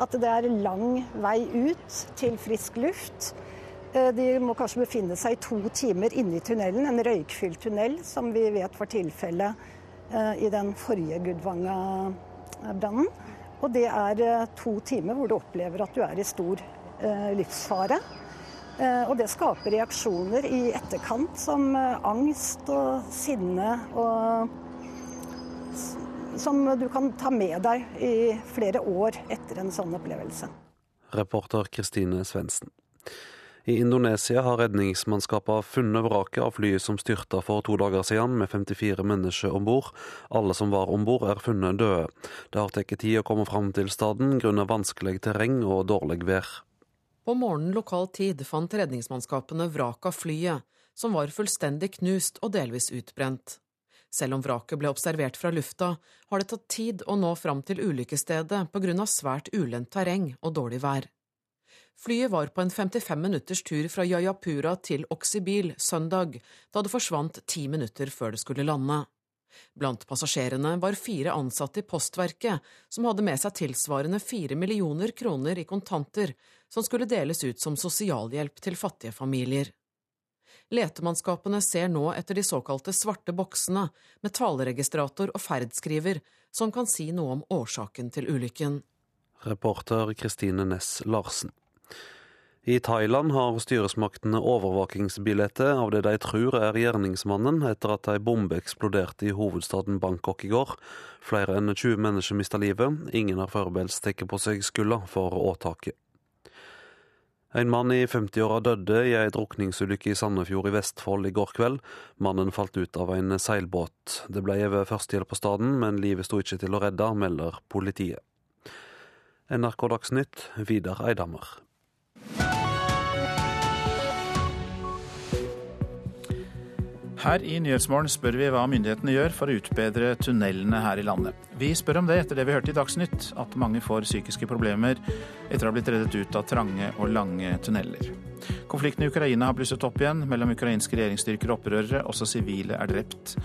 at det er lang vei ut til frisk luft. De må kanskje befinne seg i to timer inne i tunnelen, en røykfylt tunnel, som vi vet var tilfellet i den forrige Gudvanga-brannen. Og det er to timer hvor du opplever at du er i stor livsfare. Eh, og det skaper reaksjoner i etterkant som eh, angst og sinne og som du kan ta med deg i flere år etter en sånn opplevelse. Reporter Kristine Svendsen. I Indonesia har redningsmannskapene funnet vraket av flyet som styrta for to dager siden, med 54 mennesker om bord. Alle som var om bord, er funnet døde. Det har tatt tid å komme fram til staden grunnet vanskelig terreng og dårlig vær. På morgenen lokal tid fant redningsmannskapene vraket av flyet, som var fullstendig knust og delvis utbrent. Selv om vraket ble observert fra lufta, har det tatt tid å nå fram til ulykkesstedet på grunn av svært ulendt terreng og dårlig vær. Flyet var på en 55 minutters tur fra Jayapura til Oksibil søndag, da det forsvant ti minutter før det skulle lande. Blant passasjerene var fire ansatte i Postverket, som hadde med seg tilsvarende fire millioner kroner i kontanter, som skulle deles ut som sosialhjelp til fattige familier. Letemannskapene ser nå etter de såkalte svarte boksene med taleregistrator og ferdskriver, som kan si noe om årsaken til ulykken. Reporter Kristine Næss Larsen. I Thailand har styresmaktene overvåkingsbilde av det de tror er gjerningsmannen, etter at ei bombe eksploderte i hovedstaden Bangkok i går. Flere enn 20 mennesker mista livet. Ingen har foreløpig tatt på seg skylda for åtaket. En mann i 50-åra døde i ei drukningsulykke i Sandefjord i Vestfold i går kveld. Mannen falt ut av en seilbåt. Det ble gitt førstehjelp på stedet, men livet sto ikke til å redde, melder politiet. NRK Dagsnytt, Vidar Eidhammer. Her i Nyhetsmorgen spør vi hva myndighetene gjør for å utbedre tunnelene her i landet. Vi spør om det etter det vi hørte i Dagsnytt, at mange får psykiske problemer etter å ha blitt reddet ut av trange og lange tunneler. Konflikten i Ukraina har blusset opp igjen mellom ukrainske regjeringsstyrker og opprørere. Også sivile er drept.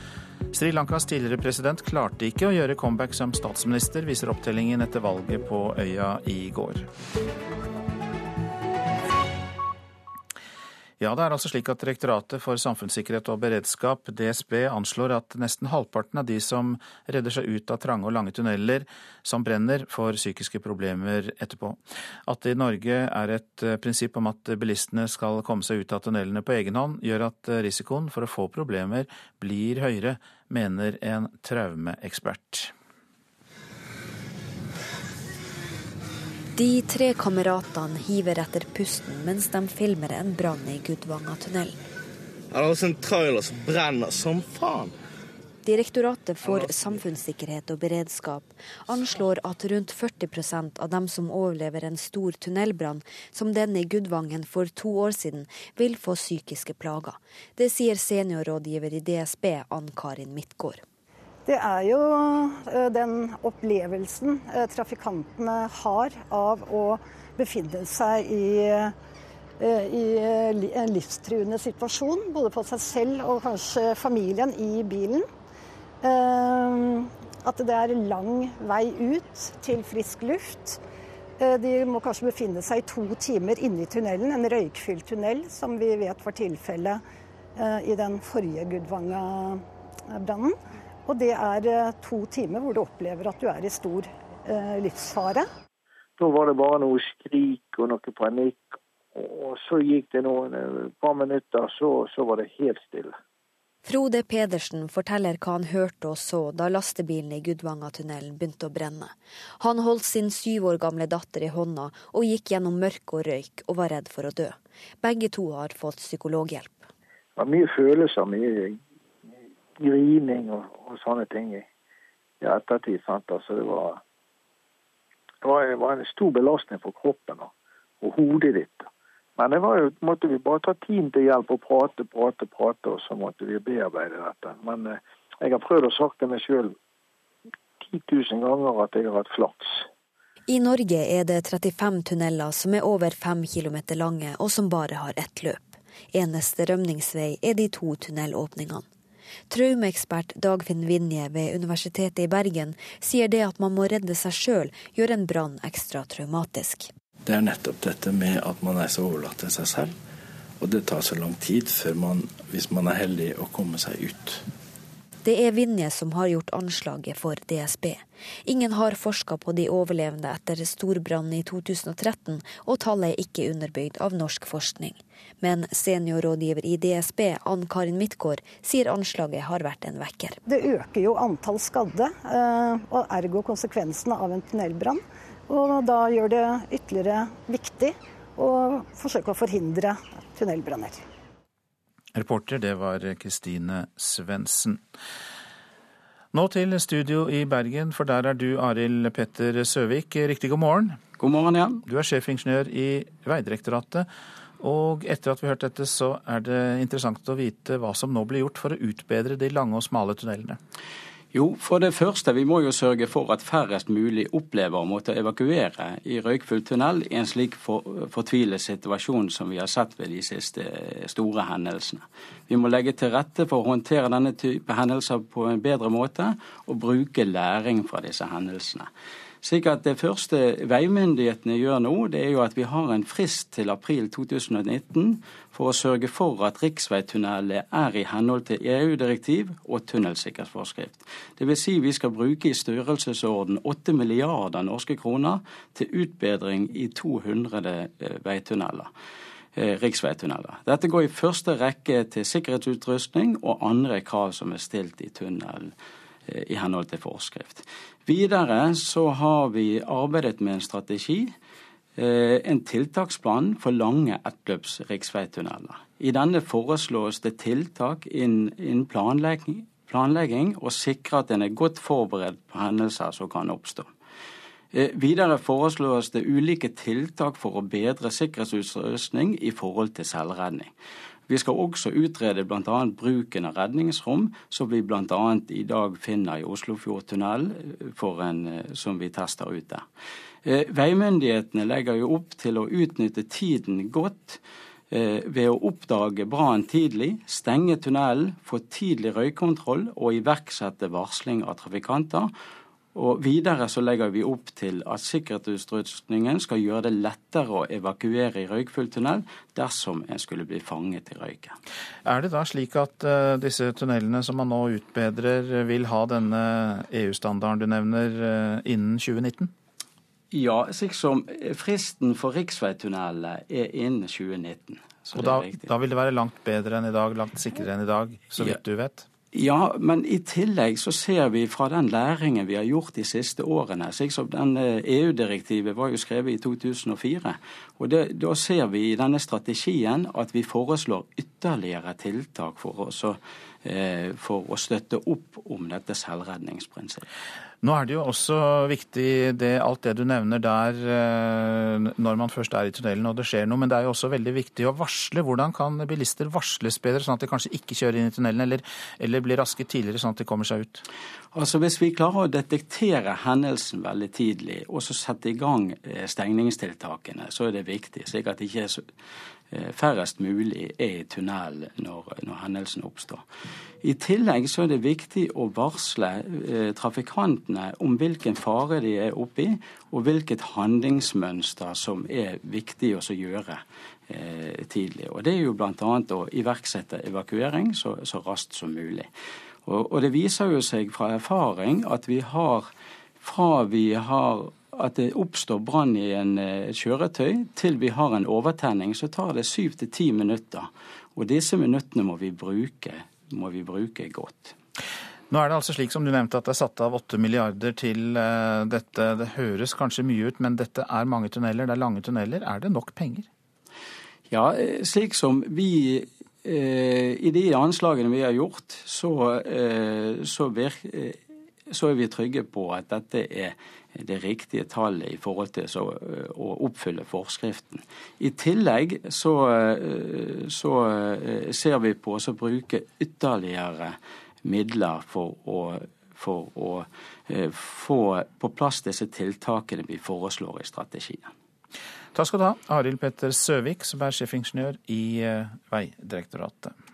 Sri Lankas tidligere president klarte ikke å gjøre comeback som statsminister, viser opptellingen etter valget på øya i går. Ja, det er altså slik at Direktoratet for samfunnssikkerhet og beredskap, DSB, anslår at nesten halvparten av de som redder seg ut av trange og lange tunneler som brenner, får psykiske problemer etterpå. At det i Norge er et eh, prinsipp om at bilistene skal komme seg ut av tunnelene på egen hånd, gjør at eh, risikoen for å få problemer blir høyere, mener en traumeekspert. De tre kameratene hiver etter pusten mens de filmer en brann i Gudvangatunnelen. Det er også en trailer som brenner som faen. Direktoratet for samfunnssikkerhet og beredskap anslår at rundt 40% av dem som overlever en stor tunnelbrann som denne i Gudvangen for to år siden, vil få psykiske plager. Det sier seniorrådgiver i DSB Ann Karin Midtgaard. Det er jo eh, den opplevelsen eh, trafikantene har av å befinne seg i, eh, i en livstruende situasjon, både på seg selv og kanskje familien i bilen. At det er lang vei ut til frisk luft. De må kanskje befinne seg i to timer inne i tunnelen, en røykfylt tunnel, som vi vet var tilfellet i den forrige Gudvanga-brannen. Og det er eh, to timer hvor du opplever at du er i stor eh, livsfare. Da var det bare noe skrik og noe panikk. Og så gikk det noen eh, par minutter, så, så var det helt stille. Frode Pedersen forteller hva han hørte og så da lastebilen i Gudvangatunnelen begynte å brenne. Han holdt sin syv år gamle datter i hånda og gikk gjennom mørke og røyk og var redd for å dø. Begge to har fått psykologhjelp. Det var mye følelser, mye grining og, og sånne ting i, ettertid. Sant? Altså, det, var, det, var, det, var, en stor belastning for kroppen og, og hodet ditt. Men det var jo, måtte vi bare ta tiden til hjelp og prate, prate, prate, og så måtte vi bearbeide dette. Men eh, jeg har prøvd å sagt til meg sjøl 10 000 ganger at jeg har hatt flaks. I Norge er det 35 tunneler som er over 5 km lange og som bare har ett løp. Eneste rømningsvei er de to tunnelåpningene. Traumeekspert Dagfinn Vinje ved Universitetet i Bergen sier det at man må redde seg sjøl, gjør en brann ekstra traumatisk. Det er nettopp dette med at man er så overlatt til seg selv. Og det tar så lang tid før man, hvis man er heldig, å komme seg ut. Det er Vinje som har gjort anslaget for DSB. Ingen har forska på de overlevende etter storbrannen i 2013, og tallet er ikke underbygd av norsk forskning. Men seniorrådgiver i DSB, Ann Karin Midtgaard, sier anslaget har vært en vekker. Det øker jo antall skadde, eh, og ergo konsekvensene av en tunnelbrann. Og da gjør det ytterligere viktig å forsøke å forhindre tunnelbranner. Reporter, det var Kristine Svendsen. Nå til studio i Bergen, for der er du Arild Petter Søvik. Riktig god morgen. God morgen, ja. Du er sjefingeniør i Vegdirektoratet. Og etter at vi hørte hørt dette, så er det interessant å vite hva som nå blir gjort for å utbedre de lange og smale tunnelene. Jo, for det første, vi må jo sørge for at færrest mulig opplever å måtte evakuere i røykfull tunnel i en slik for, fortvilet situasjon som vi har sett ved de siste store hendelsene. Vi må legge til rette for å håndtere denne type hendelser på en bedre måte, og bruke læring fra disse hendelsene. Slik at Det første veimyndighetene gjør nå, det er jo at vi har en frist til april 2019 for å sørge for at riksveitunnelet er i henhold til EU-direktiv og tunnelsikkerhetsforskrift. Dvs. Si vi skal bruke i størrelsesorden 8 milliarder norske kroner til utbedring i 200 eh, veitunneler. Eh, riksveitunneler. Dette går i første rekke til sikkerhetsutrustning og andre krav som er stilt i tunnel eh, i henhold til forskrift. Videre så har vi arbeidet med en strategi, eh, en tiltaksplan for lange ettløps riksveitunneler. I denne foreslås det tiltak innen planlegging og sikre at en er godt forberedt på hendelser som kan oppstå. Eh, videre foreslås det ulike tiltak for å bedre sikkerhetsutrustning i forhold til selvredning. Vi skal også utrede bl.a. bruken av redningsrom, som vi bl.a. i dag finner i Oslofjordtunnelen, eh, som vi tester ut der. Eh, veimyndighetene legger jo opp til å utnytte tiden godt ved å oppdage brannen tidlig, stenge tunnelen, få tidlig røykkontroll og iverksette varsling av trafikanter. Og Videre så legger vi opp til at sikkerhetsutrustningen skal gjøre det lettere å evakuere i røykfull tunnel dersom en skulle bli fanget i røyken. Er det da slik at uh, disse tunnelene som man nå utbedrer, vil ha denne EU-standarden du nevner uh, innen 2019? Ja, slik som fristen for riksveitunnelene er innen 2019. og da, da, vil det være langt bedre enn i dag, langt sikrere enn i dag, så vidt ja. du vet? Ja, men i tillegg så ser vi fra den læringen vi har gjort de siste årene slik som den EU-direktivet var jo skrevet i 2004. og det, Da ser vi i denne strategien at vi foreslår ytterligere tiltak for, oss, eh, for å støtte opp om dette selvredningsprinsippet. Nå er det jo også viktig det, alt det du nevner der eh, når man først er i tunnelen og det skjer noe, men det er jo også veldig viktig å varsle. Hvordan kan bilister varsles bedre, sånn at de kanskje ikke kjører inn i tunnelen, eller, eller blir raske tidligere, sånn at de kommer seg ut? Altså Hvis vi klarer å detektere hendelsen veldig tidlig, og så sette i gang eh, stengningstiltakene, så er det viktig. slik at det ikke er så færrest mulig er i tunnel når, når, hendelsen oppstår. I tillegg så er det viktig å varsle eh, trafikantene om hvilken fare de er oppe i, og hvilket handlingsmønster som er viktig å gjøre eh, tidlig. Og Det er jo bl.a. å iverksette evakuering så, så raskt som mulig. Og, og det viser jo seg fra erfaring at vi har fra vi har at det oppstår brann i en eh, kjøretøy til vi har en overtenning, så tar det syv til ti minutter. Og disse minuttene må vi bruke, må vi bruke godt. Nå er det altså slik som du nevnte at det er satt av 8 milliarder til eh, dette. Det høres kanskje mye ut, men dette er mange tunneler, det er lange tunneler. Er det nok penger? Ja, eh, slik som vi I de anslagene vi har gjort, så, så, virker, så er vi trygge på at dette er det riktige tallet i forhold til så, å oppfylle forskriften. I tillegg så, så ser vi på å bruke ytterligere midler for å, for å få på plass disse tiltakene vi foreslår i strategien. Takk skal du ha, Arild Petter Søvik, som er sjefingeniør i Veidirektoratet.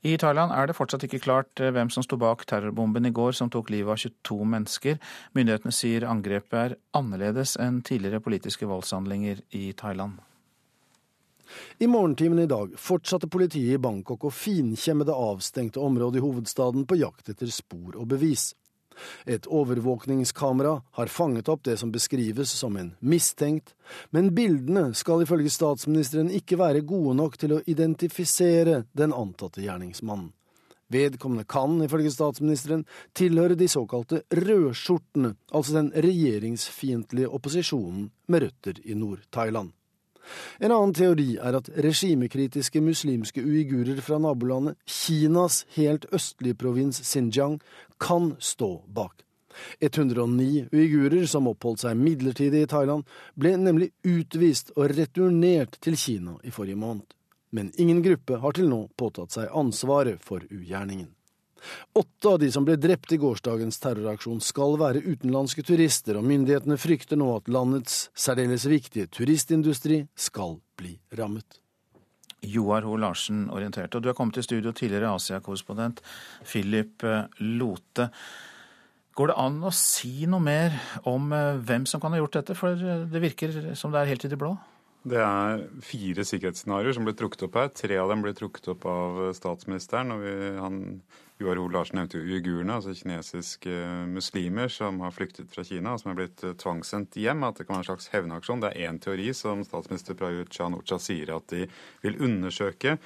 I Thailand er det fortsatt ikke klart eh, hvem som sto bak terrorbomben i går som tok livet av 22 mennesker. Myndighetene sier angrepet er annerledes enn tidligere politiske voldshandlinger i Thailand. I morgentimen i dag fortsatte politiet i Bangkok å finkjemme det avstengte området i hovedstaden på jakt etter spor og bevis. Et overvåkningskamera har fanget opp det som beskrives som en mistenkt, men bildene skal ifølge statsministeren ikke være gode nok til å identifisere den antatte gjerningsmannen. Vedkommende kan, ifølge statsministeren, tilhøre de såkalte rødskjortene, altså den regjeringsfiendtlige opposisjonen med røtter i Nord-Thailand. En annen teori er at regimekritiske muslimske uigurer fra nabolandet, Kinas helt østlige provins Xinjiang, kan stå bak. 109 uigurer som oppholdt seg midlertidig i Thailand, ble nemlig utvist og returnert til Kina i forrige måned. Men ingen gruppe har til nå påtatt seg ansvaret for ugjerningen. Åtte av de som ble drept i gårsdagens terroraksjon skal være utenlandske turister, og myndighetene frykter nå at landets særdeles viktige turistindustri skal bli rammet. Joar Ho Larsen orienterte, og du har kommet til studio tidligere Asia-korrespondent Philip eh, Lote. Går det an å si noe mer om eh, hvem som kan ha gjort dette? For eh, det virker som det er helt i det blå. Det er fire sikkerhetsscenarioer som ble trukket opp her. Tre av dem ble trukket opp av statsministeren. og vi, han Joar Hoel Larsen nevnte jo uigurene, altså kinesiske muslimer som har flyktet fra Kina og som er blitt eh, tvangssendt hjem. At det kan være en slags hevnaksjon. Det er én teori som statsminister Prayut Chan-Ocha sier at de vil undersøke,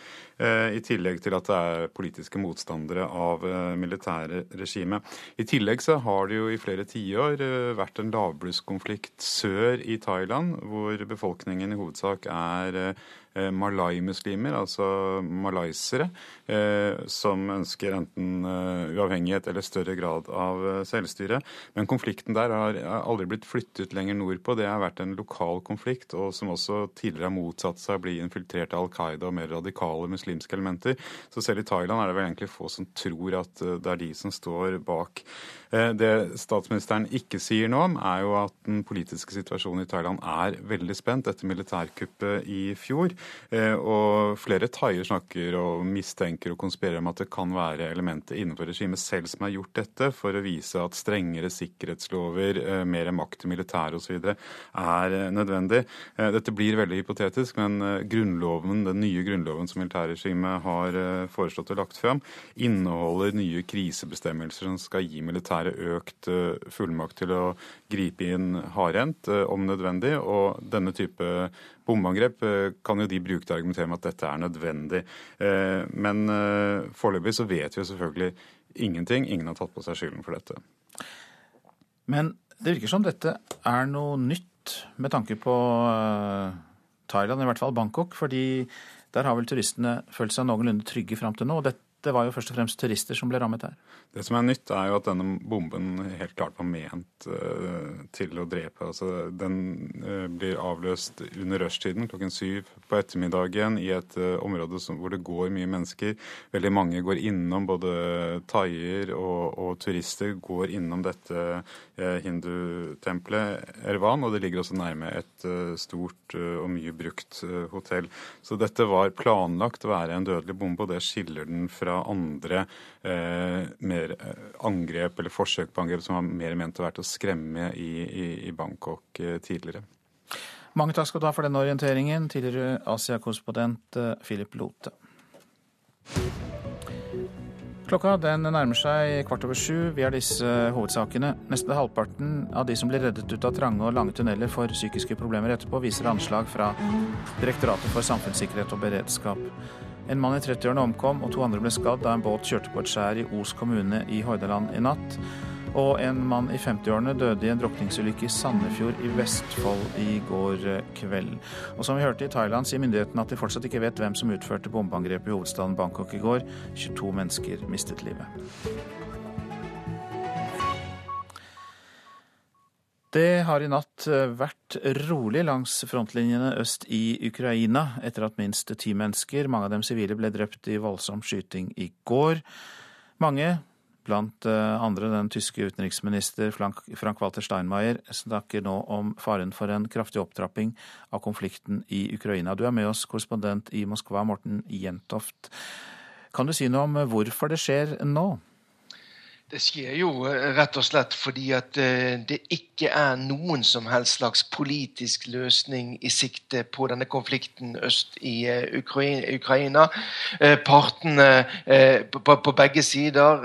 eh, i tillegg til at det er politiske motstandere av militære regimet. I tillegg så har det jo i flere tiår vært en lavblusskonflikt sør i Thailand, hvor befolkningen i hovedsak er Eh, malai-muslimer, altså malaysere, eh, som ønsker enten eh, uavhengighet eller større grad av selvstyre. Men konflikten der har aldri blitt flyttet lenger nordpå. Det har vært en lokal konflikt, og som også tidligere har motsatt seg å bli infiltrert av Al Qaida og mer radikale muslimske elementer. Så selv i Thailand er det vel egentlig få som tror at det er de som står bak. Det statsministeren ikke sier nå, er jo at den politiske situasjonen i Thailand er veldig spent etter militærkuppet i fjor. Eh, og flere thaier snakker og mistenker og konspirerer om at det kan være elementer innenfor regimet selv som har gjort dette, for å vise at strengere sikkerhetslover, eh, mer makt til militæret osv. er eh, nødvendig. Dette blir veldig hypotetisk, men grunnloven, den nye grunnloven som militærregimet har foreslått og lagt fram, inneholder nye krisebestemmelser som skal gi militæret økt fullmakt til å gripe inn hardhendt om nødvendig. Og denne type bombeangrep eh, kan jo de bruke til å argumentere med at dette er nødvendig. Eh, men eh, foreløpig så vet vi jo selvfølgelig ingenting. Ingen har tatt på seg skylden for dette. Men det virker som dette er noe nytt med tanke på Thailand, i hvert fall Bangkok. fordi der har vel turistene følt seg noenlunde trygge fram til nå. og Dette var jo først og fremst turister som ble rammet her. Det som er nytt, er jo at denne bomben helt klart var ment uh, til å drepe. Altså, den uh, blir avløst under rushtiden klokken syv på ettermiddagen i et uh, område som, hvor det går mye mennesker. Veldig mange går innom, både thaier og, og, turister går innom dette hindutempelet Ervan. Og det ligger også nærme et stort og mye brukt hotell. Så dette var planlagt å være en dødelig bombe, og det skiller den fra andre mer mer eh, angrep eller forsøk på angrep som var mer ment å være til å skremme i, i, i Bangkok eh, tidligere. Mange takk skal du ha for denne orienteringen, tidligere Asia-korrespondent eh, Philip Lote. Klokka den nærmer seg kvart over sju. Vi har disse hovedsakene. Nesten halvparten av de som blir reddet ut av trange og lange tunneler for psykiske problemer etterpå, viser anslag fra Direktoratet for samfunnssikkerhet og beredskap. En mann i 30-årene omkom, og to andre ble skadd da en båt kjørte på et skjær i Os kommune i Hordaland i natt. Og en mann i 50-årene døde i en drukningsulykke i Sandefjord i Vestfold i går kveld. Og som vi hørte i Thailand, sier myndighetene at de fortsatt ikke vet hvem som utførte bombeangrepet i hovedstaden Bangkok i går. 22 mennesker mistet livet. Det har i natt eh, vært rolig langs frontlinjene øst i Ukraina etter at minst ti mennesker, mange av dem sivile, ble drept i voldsom skyting i går. Mange, blant eh, andre den tyske utenriksminister Frank-Walter Steinmeier, snakker nå om faren for en kraftig opptrapping av konflikten i Ukraina. Du er med oss, korrespondent i Moskva, Morten Jentoft. Kan du si noe om hvorfor det skjer nå? Det skjer jo eh, rett og slett fordi at det ikke er noen som helst slags politisk løsning i sikte på denne konflikten øst i eh, Ukraina. Partene på begge sider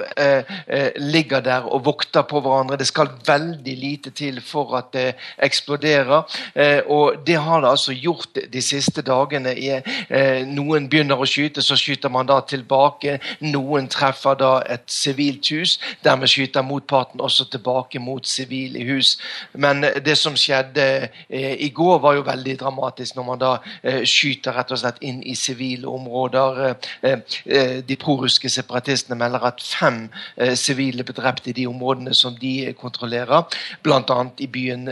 ligger der og vokter på hverandre. Det skal veldig lite til for at det eksploderer. Og det har det altså gjort de siste dagene. Noen begynner å skyte, så skyter man da tilbake. Noen treffer da et sivilt hus. Dermed skyter motparten også tilbake mot sivile hus. Men det som skjedde eh, i går, var jo veldig dramatisk, når man da eh, skyter rett og slett inn i sivile områder. Eh, de prorussiske separatistene melder at fem sivile ble drept i de områdene som de kontrollerer, bl.a. i byen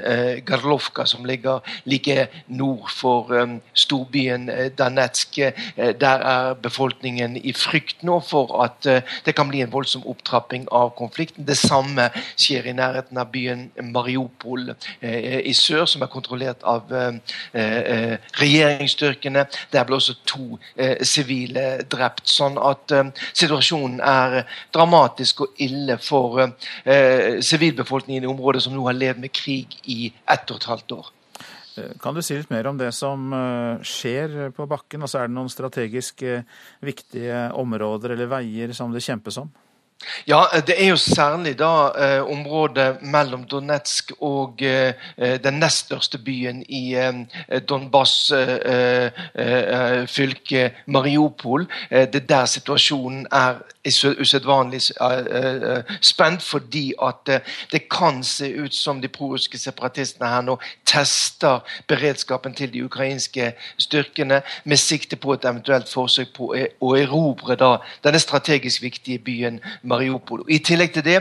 Garlovka, som ligger like nord for storbyen Danetsk. der er befolkningen i frykt nå for at det kan bli en voldsom opptrapping av konflikten. Det samme skjer i nærheten av byen Mariupol eh, i sør, som er kontrollert av eh, eh, regjeringsstyrkene. Der ble også to sivile drept. Sånn at situasjonen er dramatisk og ille for sivilbefolkningen i området, som nå har levd med krig i ett og et halvt år. Kan du si litt mer om det som skjer på bakken? Altså, er det noen strategisk viktige områder eller veier som det kjempes om? Ja, det er jo særlig da eh, området mellom Donetsk og eh, eh den nest største byen i eh, Donbas-fylket, eh, fylke, Mariupol. det er der situasjonen er usedvanlig spent, fordi at det kan se ut som de prorussiske separatistene her nå tester beredskapen til de ukrainske styrkene med sikte på et eventuelt forsøk på å erobre da denne strategisk viktige byen Mariupol. I tillegg til det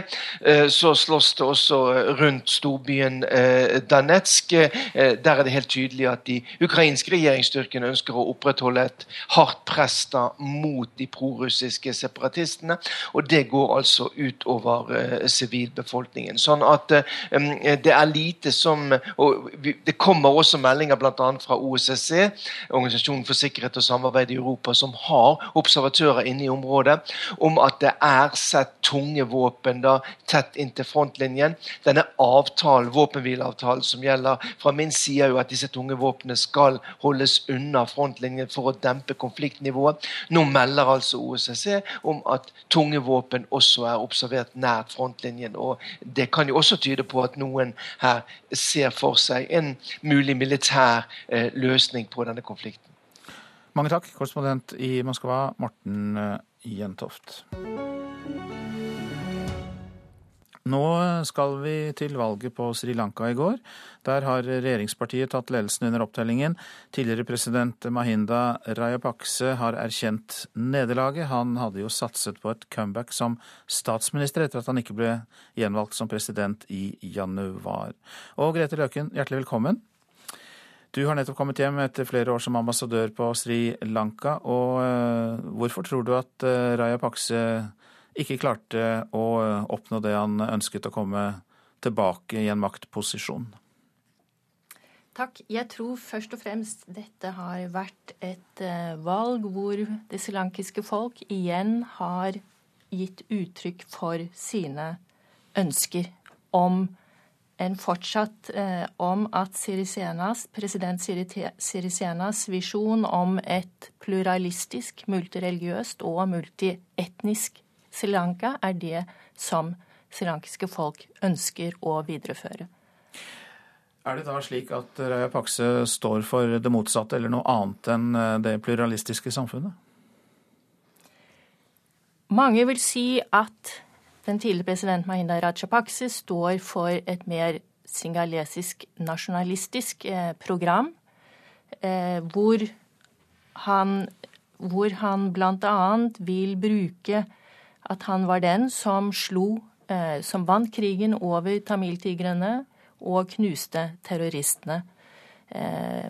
eh, så slåss det også rundt storbyen eh, Danetsk. Eh, der er det helt tydelig at de ukrainske regjeringsstyrkene ønsker å opprettholde et hardt press da mot de prorussiske separatistene. Og det går altså utover sivilbefolkningen. Sånn at det er lite som og Det kommer også meldinger bl.a. fra OSSE, Organisasjonen for sikkerhet og samarbeid i Europa, som har observatører inne i området, om at det er sett tunge våpen da, tett inntil frontlinjen. Denne avtalen, våpenhvileavtalen som gjelder fra min side, er jo at disse tunge våpnene skal holdes unna frontlinjen for å dempe konfliktnivået. Nå melder altså OSSE om at tunge våpen også er observert nært frontlinjen. og Det kan jo også tyde på at noen her ser for seg en mulig militær eh, løsning på denne konflikten. Mange takk, korrespondent i Moskva, Morten eh, Jentoft. Nå skal vi til valget på Sri Lanka i går. Der har regjeringspartiet tatt ledelsen under opptellingen. Tidligere president Mahinda Rajapakse har erkjent nederlaget. Han hadde jo satset på et comeback som statsminister etter at han ikke ble gjenvalgt som president i januar. Og Grete Løken, hjertelig velkommen. Du har nettopp kommet hjem etter flere år som ambassadør på Sri Lanka. Og eh, hvorfor tror du at eh, Rajapakse ikke klarte å oppnå det han ønsket å komme tilbake i en maktposisjon? Takk. Jeg tror først og fremst dette har vært et uh, valg hvor det srilankiske folk igjen har gitt uttrykk for sine ønsker om en fortsatt eh, om at Sirisenas, president Sirisenas visjon om et pluralistisk, multireligiøst og multietnisk Sri Lanka er det som srilankiske folk ønsker å videreføre. Er det da slik at Raja Pakse står for det motsatte, eller noe annet enn eh, det pluralistiske samfunnet? Mange vil si at den tidligere president Mahinda Rajapakse står for et mer singalesisk nasjonalistisk eh, program, eh, hvor han, hvor han bl.a. vil bruke at han var den som slo eh, Som vant krigen over tamiltigrene og knuste terroristene. Eh,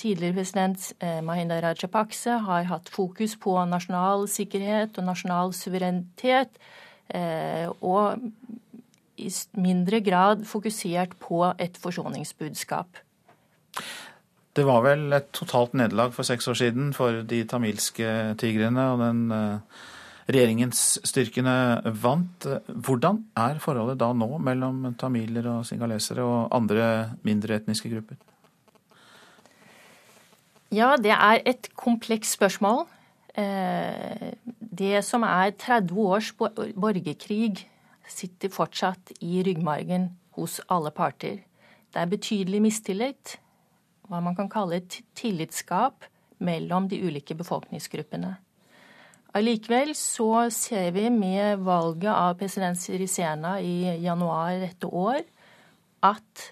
tidligere president eh, Mahinda Rajapakse har hatt fokus på nasjonal sikkerhet og nasjonal suverenitet, og i mindre grad fokusert på et forsoningsbudskap. Det var vel et totalt nederlag for seks år siden for de tamilske tigrene og den regjeringsstyrkene vant. Hvordan er forholdet da nå mellom tamiler og singalesere og andre mindre etniske grupper? Ja, det er et komplekst spørsmål. Eh, det som er 30 års borgerkrig, sitter fortsatt i ryggmargen hos alle parter. Det er betydelig mistillit, hva man kan kalle et tillitsskap, mellom de ulike befolkningsgruppene. Allikevel så ser vi med valget av president Sirisena i januar dette år at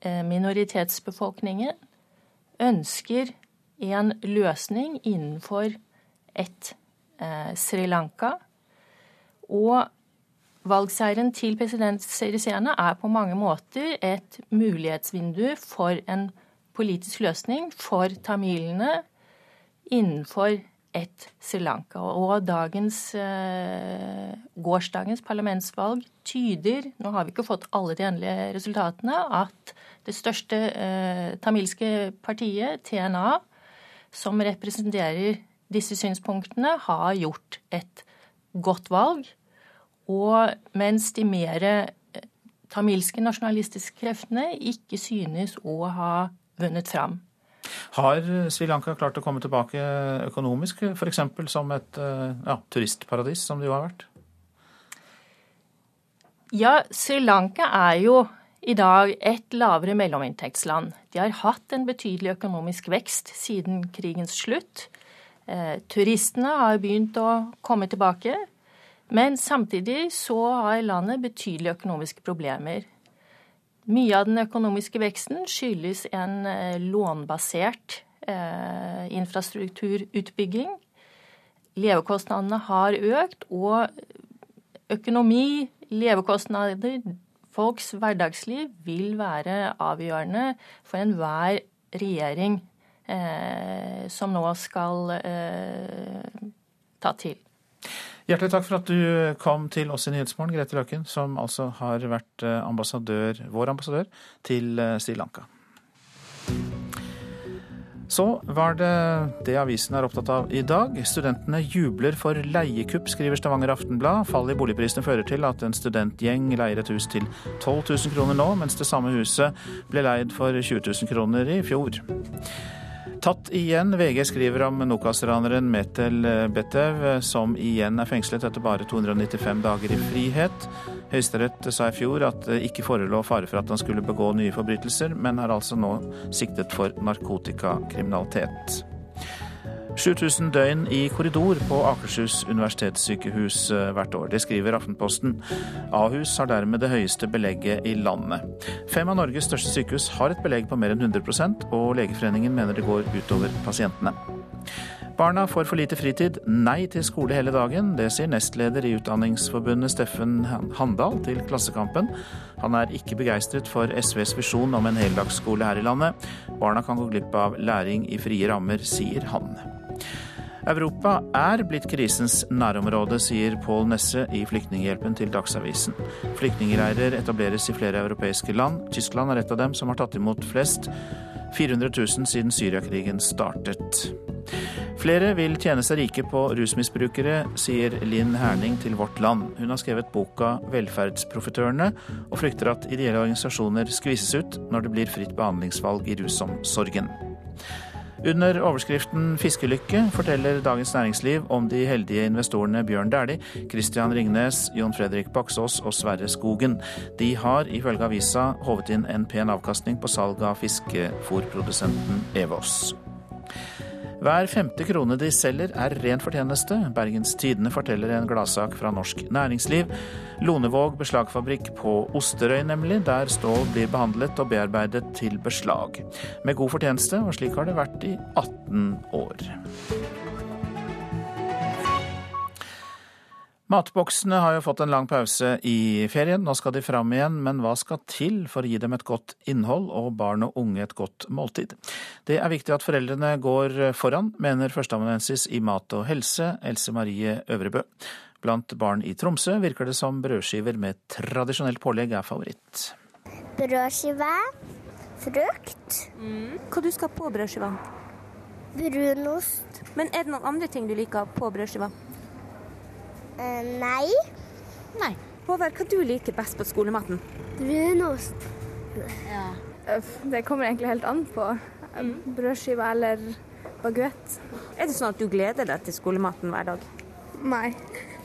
eh, minoritetsbefolkningen ønsker en løsning innenfor et eh, Sri Lanka. Og valgseieren til president Sirisena er på mange måter et mulighetsvindu for en politisk løsning for tamilene innenfor et Sri Lanka. Og dagens, eh, gårsdagens parlamentsvalg tyder, nå har vi ikke fått alle de endelige resultatene, at det største eh, tamilske partiet, TNA, som representerer disse synspunktene, har gjort et godt valg. Og mens de mer eh, tamilske nasjonalistiske kreftene ikke synes å ha vunnet fram. Har Sri Lanka klart å komme tilbake økonomisk, f.eks. som et eh, ja, turistparadis, som det jo har vært? Ja, Sri Lanka er jo i dag et lavere mellominntektsland. De har hatt en betydelig økonomisk vekst siden krigens slutt. Eh, turistene har begynt å komme tilbake. Men samtidig så har landet betydelige økonomiske problemer. Mye av den økonomiske veksten skyldes en eh, lånbasert eh, infrastrukturutbygging. Levekostnadene har økt, og økonomi, levekostnader, folks hverdagsliv vil være avgjørende for enhver regjering eh, som nå skal ta til. Hjertelig takk for at du kom til oss i Nyhetsmorgen, Grete Løken, som altså har vært eh, ambassadør, vår ambassadør til eh, Sri Lanka. Så var det det avisen er opptatt av i dag. Studentene jubler for leiekupp, skriver Stavanger Aftenblad. Fallet i boligprisene fører til at en studentgjeng leier et hus til 12 000 kroner nå, mens det samme huset ble leid for 20 000 kroner i fjor. Tatt igjen. VG skriver om Nokas-raneren Metel Betev, som igjen er fengslet etter bare 295 dager i frihet. Høyesterett sa i fjor at det ikke forelå fare for at han skulle begå nye forbrytelser, men er altså nå siktet for narkotikakriminalitet. 7000 døgn i korridor på Akershus universitetssykehus eh, hvert år. Det skriver Aftenposten. Ahus har dermed det høyeste belegget i landet. Fem av Norges største sykehus har et belegg på mer enn 100% og Legeforeningen mener det går utover pasientene. Barna får for lite fritid. Nei til skole hele dagen. Det sier nestleder i Utdanningsforbundet Steffen Handal til Klassekampen. Han er ikke begeistret for SVs visjon om en heldagsskole her i landet. Barna kan gå glipp av læring i frie rammer, sier han. Europa er blitt krisens nærområde, sier Pål Nesse i Flyktninghjelpen til Dagsavisen. Flyktningreirer etableres i flere europeiske land. Tyskland er et av dem som har tatt imot flest. 400 000 siden Syriakrigen startet. Flere vil tjene seg rike på rusmisbrukere, sier Linn Herning til Vårt Land. Hun har skrevet boka 'Velferdsprofitørene', og frykter at ideelle organisasjoner skvises ut når det blir fritt behandlingsvalg i rusomsorgen. Under overskriften 'Fiskelykke' forteller Dagens Næringsliv om de heldige investorene Bjørn Dæhlie, Christian Ringnes, Jon Fredrik Baksås og Sverre Skogen. De har ifølge avisa håvet inn en pen avkastning på salg av fiskefòrprodusenten Evos. Hver femte krone de selger er ren fortjeneste. Bergens Tidende forteller en gladsak fra norsk næringsliv. Lonevåg beslagfabrikk på Osterøy, nemlig, der stål blir behandlet og bearbeidet til beslag. Med god fortjeneste, og slik har det vært i 18 år. Matboksene har jo fått en lang pause i ferien. Nå skal de fram igjen, men hva skal til for å gi dem et godt innhold og barn og unge et godt måltid? Det er viktig at foreldrene går foran, mener førsteamanuensis i mat og helse, Else Marie Øvrebø. Blant barn i Tromsø virker det som brødskiver med tradisjonelt pålegg er favoritt. Brødskive, frukt. Mm. Hva du skal på brødskiva? Brunost. Men er det noen andre ting du liker på brødskiva? Uh, nei. Nei. Håvard, hva du liker best på skolematen? Brunost. Ja. Det kommer egentlig helt an på. Mm. Brødskive eller baguett. Er det sånn at du gleder deg til skolematen hver dag? Nei.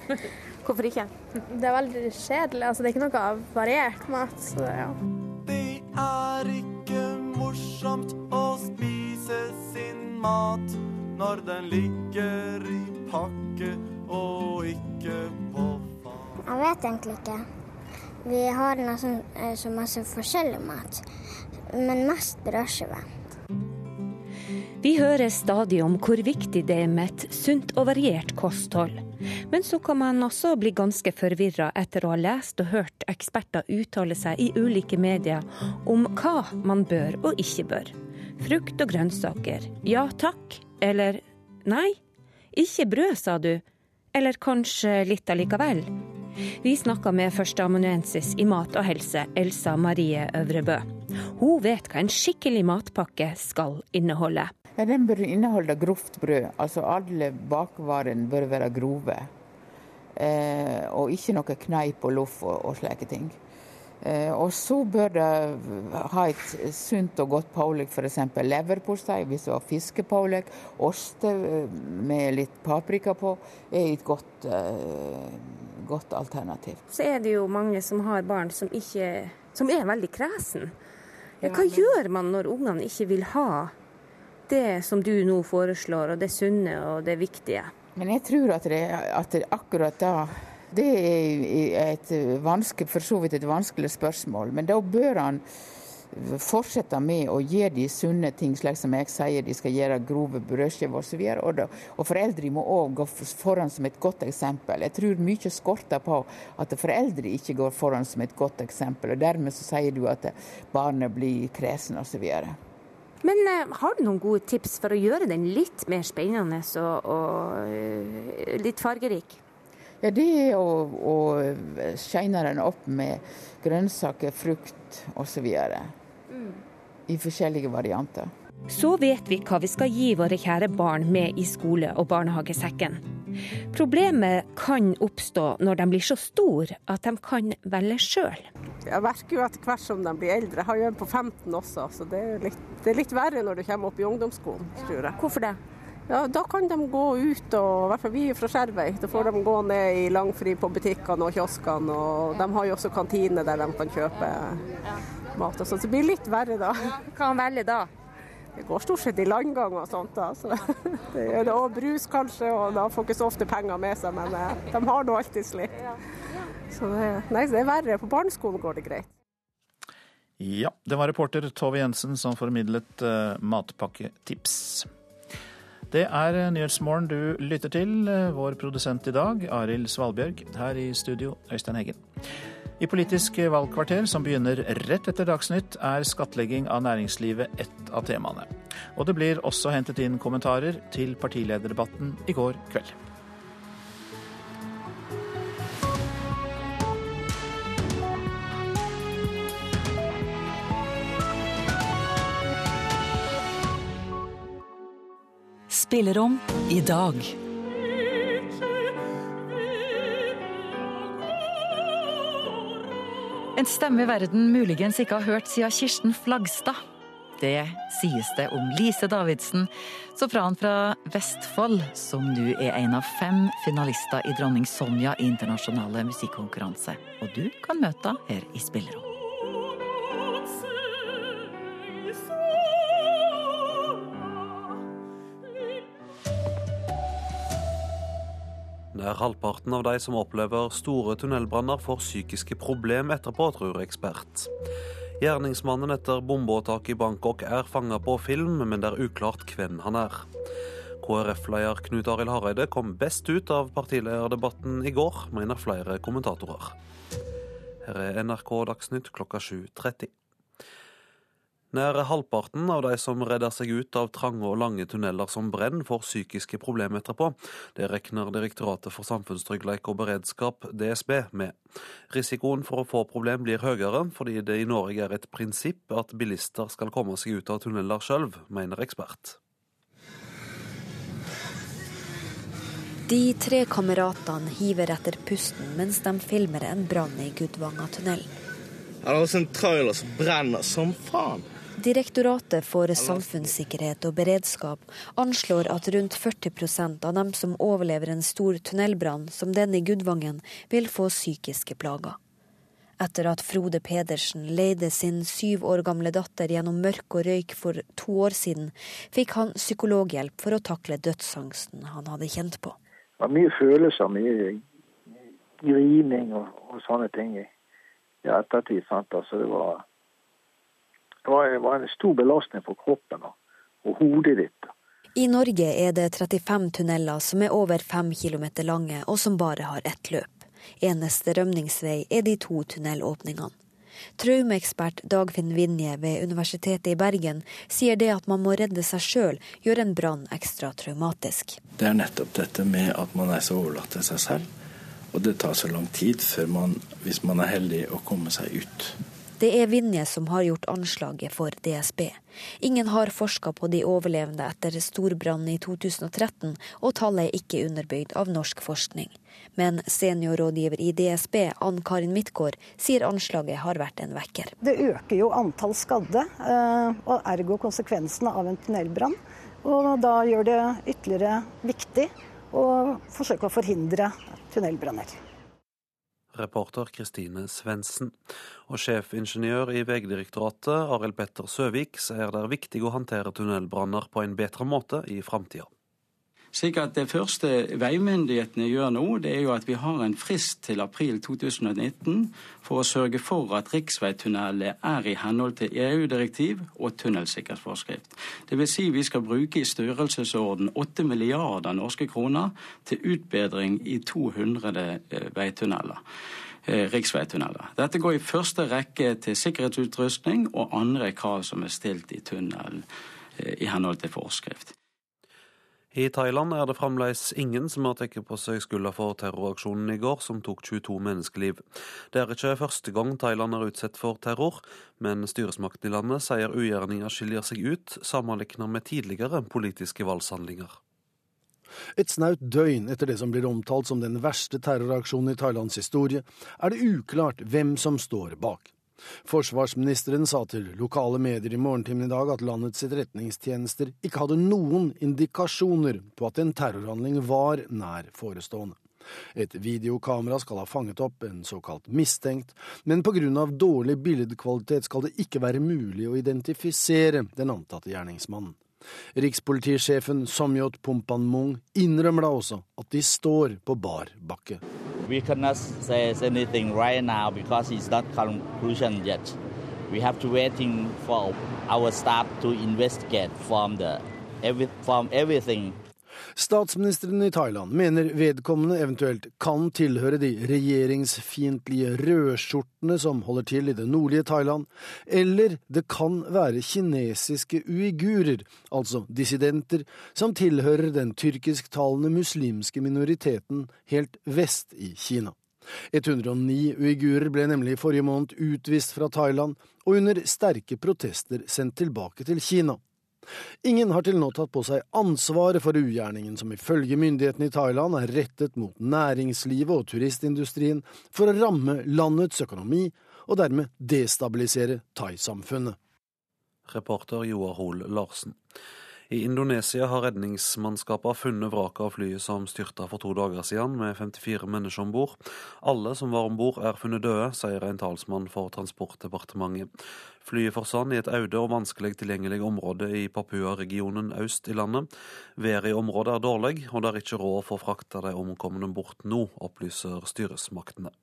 <laughs> Hvorfor ikke? Det er veldig kjedelig. Altså, det er ikke noe variert mat. Så, ja. Det er ikke morsomt å spise sin mat når den ligger i pakke og ikke på fat. Jeg vet egentlig ikke. Vi har nesten så masse forskjellig mat, men mest brødskive. Vi hører stadig om hvor viktig det er med et sunt og variert kosthold. Men så kan man også bli ganske forvirra etter å ha lest og hørt eksperter uttale seg i ulike medier om hva man bør og ikke bør. Frukt og grønnsaker, ja takk, eller nei? Ikke brød, sa du. Eller kanskje litt allikevel? Vi snakka med førsteamanuensis i mat og helse, Elsa Marie Øvrebø. Hun vet hva en skikkelig matpakke skal inneholde. Ja, den bør inneholde grovt brød. Altså alle bakvarene bør være grove. Eh, og ikke noe kneip og loff og, og slike ting. Eh, og så bør det ha et sunt og godt pålegg, f.eks. leverpostei hvis det var fiskepålegg. Ost eh, med litt paprika på er et godt, eh, godt alternativ. Så er det jo mange som har barn som, ikke, som er veldig kresen. Hva gjør man når ungene ikke vil ha det som du nå foreslår, og det sunne og det viktige? Men jeg tror at, det, at det akkurat da det er et vanskelig, for så vidt et vanskelig spørsmål. Men da bør han fortsette med å gjøre de sunne ting, slik som jeg sier, de skal gjøre grove brødskiver osv. Og, så og foreldre må òg gå foran som et godt eksempel. Jeg tror mye skorter på at foreldre ikke går foran som et godt eksempel. og Dermed så sier du at barnet blir kresen osv. Men uh, har du noen gode tips for å gjøre den litt mer spennende og, og uh, litt fargerik? Ja, det er å, å shine den opp med grønnsaker, frukt osv. Mm. I forskjellige varianter. Så vet vi hva vi skal gi våre kjære barn med i skole- og barnehagesekken. Problemet kan oppstå når de blir så store at de kan velge sjøl. Jeg merker jo etter hvert som de blir eldre. Jeg har jo en på 15 også, så det er, litt, det er litt verre når du kommer opp i ungdomsskolen, tror jeg. Hvorfor det? Ja, Da kan de gå ut, og i hvert fall vi er fra Skjervøy. Da får de gå ned i langfri på butikkene og kioskene. Og de har jo også kantine der de kan kjøpe mat og sånn. Så det blir litt verre da. Hva kan velge da? Det går stort sett i landgang og sånt. da. Så <laughs> det gjør det, og brus kanskje, og da får ikke så ofte penger med seg, men eh, de har nå alltid litt. Så det, nei, det er verre. På barneskolen går det greit. Ja, det var reporter Tove Jensen som formidlet uh, matpakketips. Det er Nyhetsmorgen du lytter til. Vår produsent i dag, Arild Svalbjørg. Her i studio, Øystein Heggen. I Politisk valgkvarter, som begynner rett etter Dagsnytt, er skattlegging av næringslivet ett av temaene. Og det blir også hentet inn kommentarer til partilederdebatten i går kveld. Spillerom i dag. En stemme verden muligens ikke har hørt siden Kirsten Flagstad. Det sies det om Lise Davidsen, sopran fra Vestfold, som nå er en av fem finalister i Dronning Sonja i internasjonale musikkonkurranse. Og du kan møte henne her i Spillerom. Nær halvparten av de som opplever store tunnelbranner, får psykiske problemer etterpå, tror ekspert. Gjerningsmannen etter bombeåtaket i Bangkok er fanga på film, men det er uklart hvem han er. KrF-leder Knut Arild Hareide kom best ut av partilederdebatten i går, mener flere kommentatorer. Her er NRK Dagsnytt klokka 7.30. Nær halvparten av de som redder seg ut av trange og lange tunneler som brenner, får psykiske problemer etterpå. Det regner Direktoratet for samfunnstrygghet og beredskap, DSB, med. Risikoen for å få problem blir høyere, fordi det i Norge er et prinsipp at bilister skal komme seg ut av tunneler sjøl, mener ekspert. De tre kameratene hiver etter pusten mens de filmer en brann i Gudvangatunnelen. Det er også en trailer som brenner som faen. Direktoratet for samfunnssikkerhet og beredskap anslår at rundt 40% av dem som overlever en stor tunnelbrann som den i Gudvangen, vil få psykiske plager. Etter at Frode Pedersen leide sin syv år gamle datter gjennom mørk og røyk for to år siden, fikk han psykologhjelp for å takle dødsangsten han hadde kjent på. Det var mye følelser, mye grining og, og sånne ting i ettertid. sant? Altså det var det var, en stor belastning for kroppen og hodet ditt. I Norge er det 35 tunneler som er over 5 km lange og som bare har ett løp. Eneste rømningsvei er de to tunnelåpningene. Traumeekspert Dagfinn Vinje ved Universitetet i Bergen sier det at man må redde seg sjøl, gjør en brann ekstra traumatisk. Det er nettopp dette med at man er så overlatt til seg selv. Og det tar så lang tid før man, hvis man er heldig, å komme seg ut. Det er Vinje som har gjort anslaget for DSB. Ingen har forska på de overlevende etter storbrannen i 2013, og tallet er ikke underbygd av norsk forskning. Men seniorrådgiver i DSB, Ann Karin Midtgaard, sier anslaget har vært en vekker. Det øker jo antall skadde, eh, og ergo konsekvensene av en tunnelbrann. Og da gjør det ytterligere viktig å forsøke å forhindre tunnelbranner. Reporter Kristine Svendsen. Og sjefingeniør i Vegdirektoratet, Arild Petter Søvik, sier det er viktig å håndtere tunnelbranner på en bedre måte i framtida. Slik at Det første veimyndighetene gjør nå, det er jo at vi har en frist til april 2019 for å sørge for at riksveitunneler er i henhold til EU-direktiv og tunnelsikkerhetsforskrift. Dvs. Si vi skal bruke i størrelsesorden 8 milliarder norske kroner til utbedring i 200 eh, veitunneler eh, riksveitunneler. Dette går i første rekke til sikkerhetsutrustning og andre krav som er stilt i tunnelen eh, i henhold til forskrift. I Thailand er det fremdeles ingen som har tatt på seg skylda for terroraksjonen i går, som tok 22 menneskeliv. Det er ikke første gang Thailand er utsatt for terror, men styresmakten i landet sier ugjerninger skiljer seg ut, sammenlignet med tidligere politiske voldshandlinger. Et snaut døgn etter det som blir omtalt som den verste terroraksjonen i Thailands historie, er det uklart hvem som står bak. Forsvarsministeren sa til lokale medier i morgentimen i dag at landets etterretningstjenester ikke hadde noen indikasjoner på at en terrorhandling var nær forestående. Et videokamera skal ha fanget opp en såkalt mistenkt, men på grunn av dårlig billedkvalitet skal det ikke være mulig å identifisere den antatte gjerningsmannen. Rikspolitisjefen Somyot Pumpanmung innrømmer da også at de står på bar bakke. We cannot say anything right now because it's not conclusion yet. We have to for our staff to investigate from the from everything Statsministeren i Thailand mener vedkommende eventuelt kan tilhøre de regjeringsfiendtlige rødskjortene som holder til i det nordlige Thailand, eller det kan være kinesiske uigurer, altså dissidenter, som tilhører den tyrkisktalende muslimske minoriteten helt vest i Kina. 109 uigurer ble nemlig i forrige måned utvist fra Thailand og under sterke protester sendt tilbake til Kina. Ingen har til nå tatt på seg ansvaret for ugjerningen som ifølge myndighetene i Thailand er rettet mot næringslivet og turistindustrien for å ramme landets økonomi og dermed destabilisere thaisamfunnet. Reporter Joar Hoel Larsen. I Indonesia har redningsmannskapene funnet vraket av flyet som styrta for to dager siden, med 54 mennesker om bord. Alle som var om bord er funnet døde, sier en talsmann for Transportdepartementet. Flyet forsvant i et øde og vanskelig tilgjengelig område i Papua-regionen øst i landet. Været i området er dårlig, og det er ikke råd for å frakte de omkomne bort nå, opplyser styresmaktene.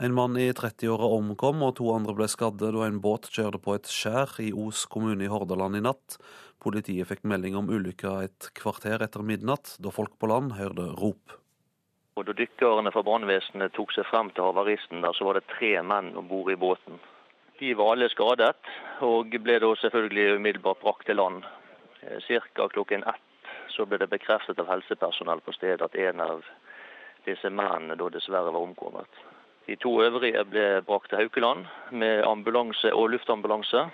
En mann i 30-åra omkom, og to andre ble skadde da en båt kjørte på et skjær i Os kommune i Hordaland i natt. Politiet fikk melding om ulykka et kvarter etter midnatt, da folk på land hørte rop. Og da dykkerne fra brannvesenet tok seg frem til havaristen, der, så var det tre menn om bord i båten. De var alle skadet, og ble da selvfølgelig umiddelbart brakt til land. Eh, Ca. klokken ett så ble det bekreftet av helsepersonell på stedet at en av disse mennene da dessverre var omkommet. De to øvrige ble brakt til Haukeland med ambulanse og luftambulanse.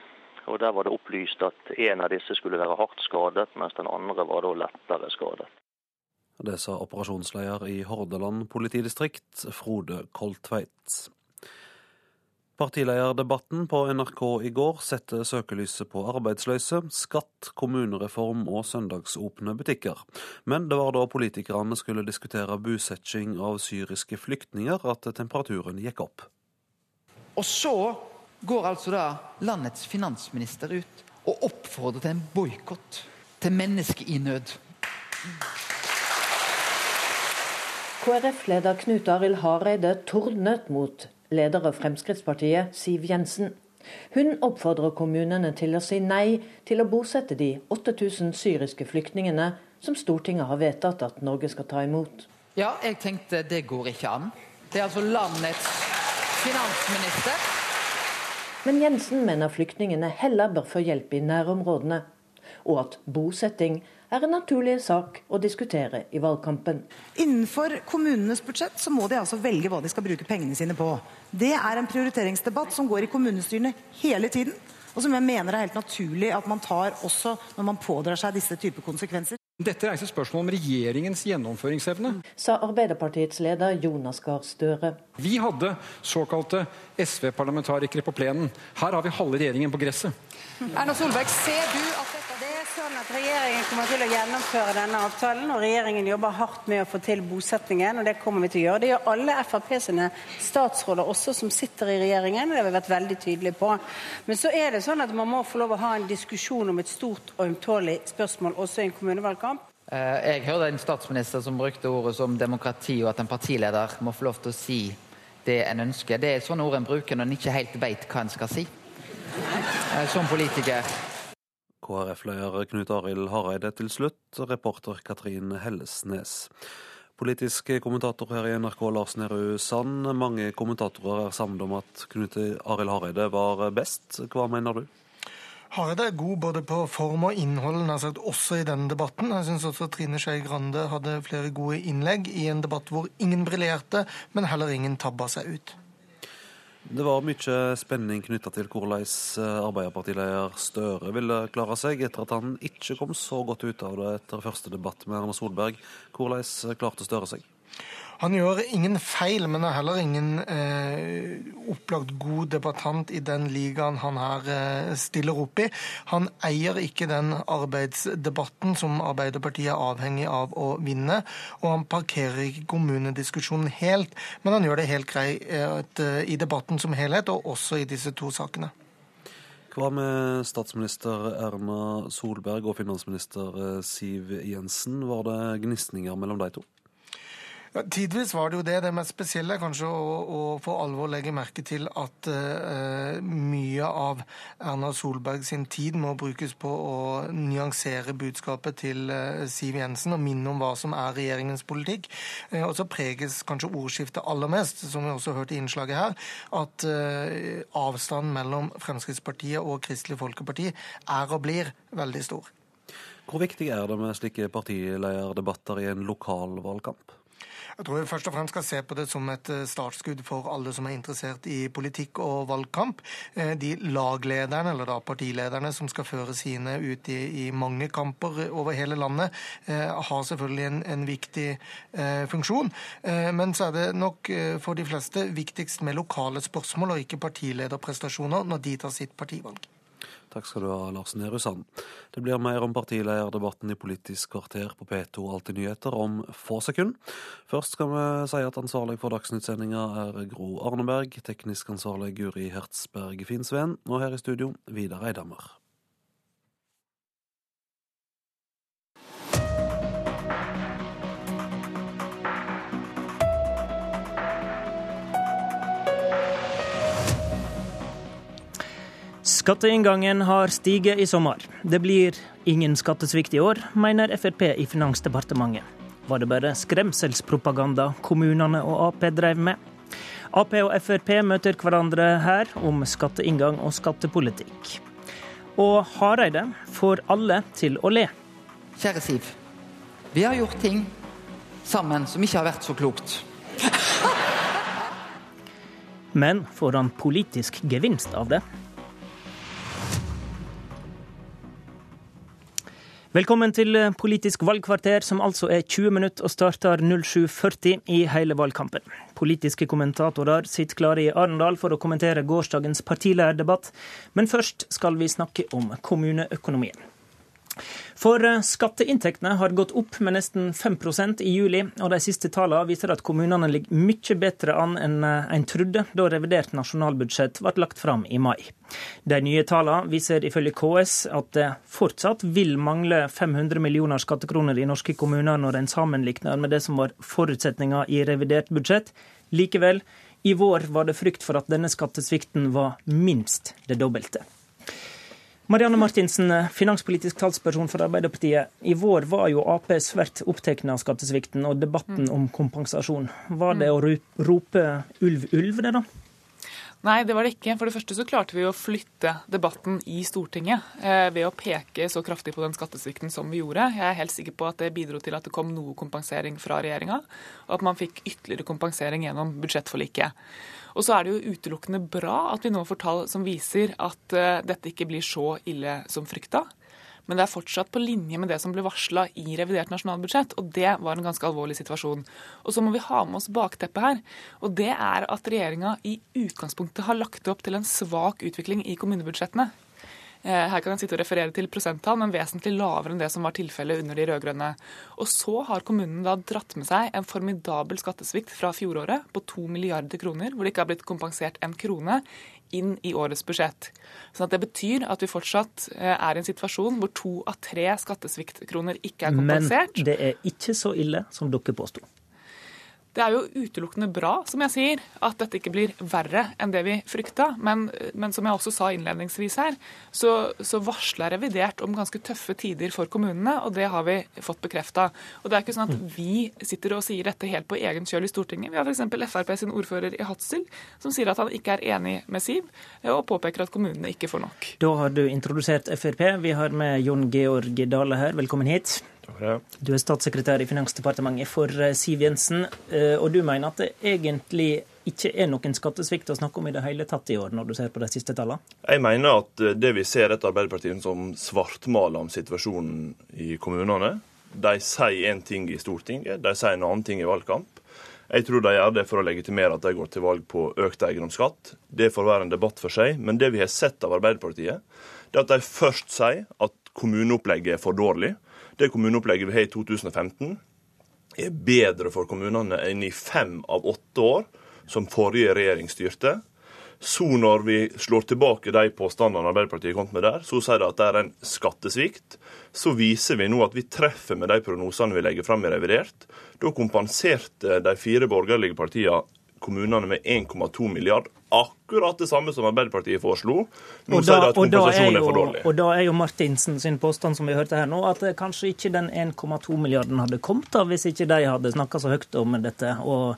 og Der var det opplyst at en av disse skulle være hardt skadet, mens den andre var da lettere skadet. Det sa operasjonsleder i Hordaland politidistrikt, Frode Koltveit. Partilederdebatten på NRK i går setter søkelyset på arbeidsløse, skatt, kommunereform og søndagsåpne butikker. Men det var da politikerne skulle diskutere bosetting av syriske flyktninger at temperaturen gikk opp. Og så går altså da landets finansminister ut og oppfordrer til en boikott til mennesker i nød. KrF-leder Knut Arild Hareide tordnet mot leder av Fremskrittspartiet, Siv Jensen. Hun oppfordrer kommunene til å si nei til å bosette de 8000 syriske flyktningene som Stortinget har vedtatt at Norge skal ta imot. Ja, jeg tenkte det går ikke an. Det er altså landets finansminister. Men Jensen mener flyktningene heller bør få hjelp i nærområdene, og at bosetting er en naturlig sak å diskutere i valgkampen. Innenfor kommunenes budsjett så må de altså velge hva de skal bruke pengene sine på. Det er en prioriteringsdebatt som går i kommunestyrene hele tiden, og som jeg mener er helt naturlig at man tar også når man pådrar seg disse typer konsekvenser. Dette reiser spørsmål om regjeringens gjennomføringsevne. Sa Arbeiderpartiets leder Jonas Gahr Støre. Vi hadde såkalte SV-parlamentarikere på plenen. Her har vi halve regjeringen på gresset. Erna Solberg, ser du at dette Det sånn at Regjeringen kommer til å gjennomføre denne avtalen, og regjeringen jobber hardt med å få til bosettingen. og Det kommer vi til å gjøre. Det gjør alle Frp sine statsråder også, som sitter i regjeringen. Det har vi vært veldig tydelige på. Men så er det sånn at man må få lov å ha en diskusjon om et stort og ømtålig spørsmål også i en kommunevalgkamp. Eh, Jeg hørte en statsminister som brukte ordet som demokrati, og at en partileder må få lov til å si det en ønsker. Det er sånne ord en bruker når en ikke helt vet hva en skal si. Eh, Som politiker. KrF-leder Knut Arild Hareide til slutt, reporter Katrin Hellesnes. Politisk kommentator her i NRK, Lars Nehru Sand. Mange kommentatorer er samlet om at Knut Arild Hareide var best. Hva mener du? Hareide er god både på form og innhold, sagt også i denne debatten. Jeg syns også Trine Skei Grande hadde flere gode innlegg i en debatt hvor ingen briljerte, men heller ingen tabba seg ut. Det var mye spenning knytta til hvordan Arbeiderpartileder Støre ville klare seg, etter at han ikke kom så godt ut av det etter første debatt med Erna Solberg. Hvordan klarte Støre seg? Han gjør ingen feil, men er heller ingen eh, opplagt god debattant i den ligaen han her eh, stiller opp i. Han eier ikke den arbeidsdebatten som Arbeiderpartiet er avhengig av å vinne. Og han parkerer ikke kommunediskusjonen helt, men han gjør det helt greit eh, i debatten som helhet, og også i disse to sakene. Hva med statsminister Erna Solberg og finansminister eh, Siv Jensen? Var det gnisninger mellom de to? Ja, tidvis var det jo det. Det mest spesielle er kanskje å, å for alvor legge merke til at uh, mye av Erna Solberg sin tid må brukes på å nyansere budskapet til uh, Siv Jensen og minne om hva som er regjeringens politikk. Uh, og så preges kanskje ordskiftet aller mest, som vi også hørte i innslaget her, at avstanden mellom Fremskrittspartiet og Kristelig Folkeparti er og blir veldig stor. Hvor viktig er det med slike partilederdebatter i en lokal valgkamp? Jeg tror vi først og fremst skal se på det som et startskudd for alle som er interessert i politikk og valgkamp. De laglederne, eller da partilederne, som skal føre sine ut i, i mange kamper over hele landet, har selvfølgelig en, en viktig eh, funksjon. Men så er det nok for de fleste viktigst med lokale spørsmål og ikke partilederprestasjoner når de tar sitt partivalg. Takk skal du ha, Lars Nehru Sand. Det blir mer om partilederdebatten i Politisk kvarter på P2 Alltid nyheter om få sekunder. Først skal vi si at ansvarlig for Dagsnytt-sendinga er Gro Arneberg, teknisk ansvarlig Guri Hertzberg Finsveen, og her i studio Vidar Eidhammer. Skatteinngangen har stiget i sommer. Det blir ingen skattesvikt i år, mener Frp i Finansdepartementet. Var det bare skremselspropaganda kommunene og Ap drev med? Ap og Frp møter hverandre her om skatteinngang og skattepolitikk. Og Hareide får alle til å le. Kjære Siv. Vi har gjort ting sammen som ikke har vært så klokt. Men får han politisk gevinst av det? Velkommen til Politisk valgkvarter, som altså er 20 minutter og starter 07.40 i hele valgkampen. Politiske kommentatorer sitter klare i Arendal for å kommentere gårsdagens partilederdebatt, men først skal vi snakke om kommuneøkonomien. For skatteinntektene har gått opp med nesten 5% i juli, og de siste tallene viser at kommunene ligger mye bedre an enn en trodde da revidert nasjonalbudsjett ble lagt fram i mai. De nye tallene viser ifølge KS at det fortsatt vil mangle 500 millioner skattekroner i norske kommuner når en sammenligner med det som var forutsetninga i revidert budsjett. Likevel, i vår var det frykt for at denne skattesvikten var minst det dobbelte. Marianne Martinsen, finanspolitisk talsperson for Arbeiderpartiet. I vår var jo Ap svært opptatt av skattesvikten og debatten om kompensasjon. Var det å rope ulv, ulv, det da? Nei, det var det ikke. For det første så klarte vi å flytte debatten i Stortinget eh, ved å peke så kraftig på den skattesvikten som vi gjorde. Jeg er helt sikker på at det bidro til at det kom noe kompensering fra regjeringa, og at man fikk ytterligere kompensering gjennom budsjettforliket. Og så er det jo utelukkende bra at vi nå får tall som viser at eh, dette ikke blir så ille som frykta men det er fortsatt på linje med det som ble varsla i revidert nasjonalbudsjett. Og det var en ganske alvorlig situasjon. Og så må vi ha med oss bakteppet her. Og det er at regjeringa i utgangspunktet har lagt opp til en svak utvikling i kommunebudsjettene. Eh, her kan jeg sitte og referere til prosenttall, men vesentlig lavere enn det som var tilfellet under de rød-grønne. Og så har kommunen da dratt med seg en formidabel skattesvikt fra fjoråret på to milliarder kroner, hvor det ikke har blitt kompensert en krone inn i årets budsjett. Så det betyr at vi fortsatt eh, er i en situasjon hvor to av tre skattesviktkroner ikke er kompensert. Men det er ikke så ille som dere påsto. Det er jo utelukkende bra, som jeg sier, at dette ikke blir verre enn det vi frykta. Men, men som jeg også sa innledningsvis her, så, så varsla revidert om ganske tøffe tider for kommunene, og det har vi fått bekrefta. Og det er ikke sånn at vi sitter og sier dette helt på egen kjøl i Stortinget. Vi har f.eks. Frp sin ordfører i Hadsel som sier at han ikke er enig med Siv, og påpeker at kommunene ikke får nok. Da har du introdusert Frp. Vi har med Jon Georg Dale her, velkommen hit. Du er statssekretær i Finansdepartementet for eh, Siv Jensen, eh, og du mener at det egentlig ikke er noen skattesvikt å snakke om i det hele tatt i år, når du ser på de siste tallene? Jeg mener at eh, det vi ser etter Arbeiderpartiet som svartmaler om situasjonen i kommunene, de sier én ting i Stortinget, de sier en annen ting i valgkamp. Jeg tror de gjør det for å legitimere at de går til valg på økt eiendomsskatt. Det får være en debatt for seg. Men det vi har sett av Arbeiderpartiet, det er at de først sier at kommuneopplegget er for dårlig. Det kommuneopplegget vi har i 2015, er bedre for kommunene enn i fem av åtte år som forrige regjering styrte. Så når vi slår tilbake de påstandene Arbeiderpartiet kom med der, så sier de at det er en skattesvikt. Så viser vi nå at vi treffer med de prognosene vi legger fram i revidert. Da kompenserte de fire borgerlige partiene kommunene med 1,2 milliard. Akkurat det samme som Arbeiderpartiet foreslo. Nå sier de at kompensasjonen er, er, for dårlig. Og da er jo Martinsen sin påstand som vi hørte her nå, at kanskje ikke den 1,2 milliarden hadde kommet da, hvis ikke de hadde snakka så høyt om dette og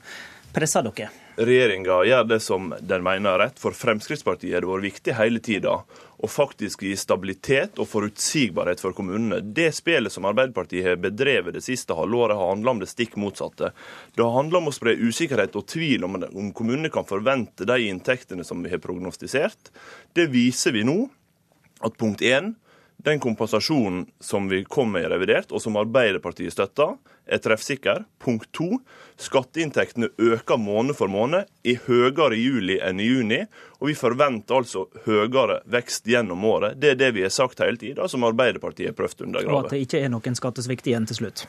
pressa dere. Regjeringa gjør det som den mener er rett. For Fremskrittspartiet har det vært viktig hele tida å faktisk gi stabilitet og forutsigbarhet for kommunene. Det spillet som Arbeiderpartiet har bedrevet det siste halvåret, har handla om det stikk motsatte. Det har handla om å spre usikkerhet og tvil om, om kommunene kan forvente de inntektene som vi har prognostisert. Det viser vi nå. At punkt én, den kompensasjonen som vi kom med i revidert, og som Arbeiderpartiet støtter, er treffsikker. Punkt to, skatteinntektene øker måned for måned, er høyere i juli enn i juni. Og vi forventer altså høyere vekst gjennom året. Det er det vi har sagt hele tida, som Arbeiderpartiet har prøvd å undergrave. Og at det ikke er noen skattesvikt igjen til slutt?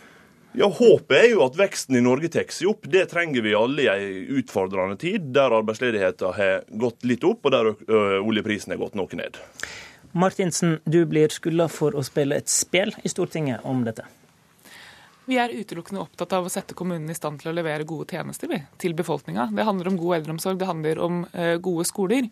Ja, Håpet er jo at veksten i Norge tar seg opp. Det trenger vi alle i ei utfordrende tid, der arbeidsledigheten har gått litt opp, og der oljeprisen har gått noe ned. Martinsen, du blir skylda for å spille et spel i Stortinget om dette. Vi er utelukkende opptatt av å sette kommunene i stand til å levere gode tjenester til befolkninga. Det handler om god eldreomsorg, det handler om uh, gode skoler.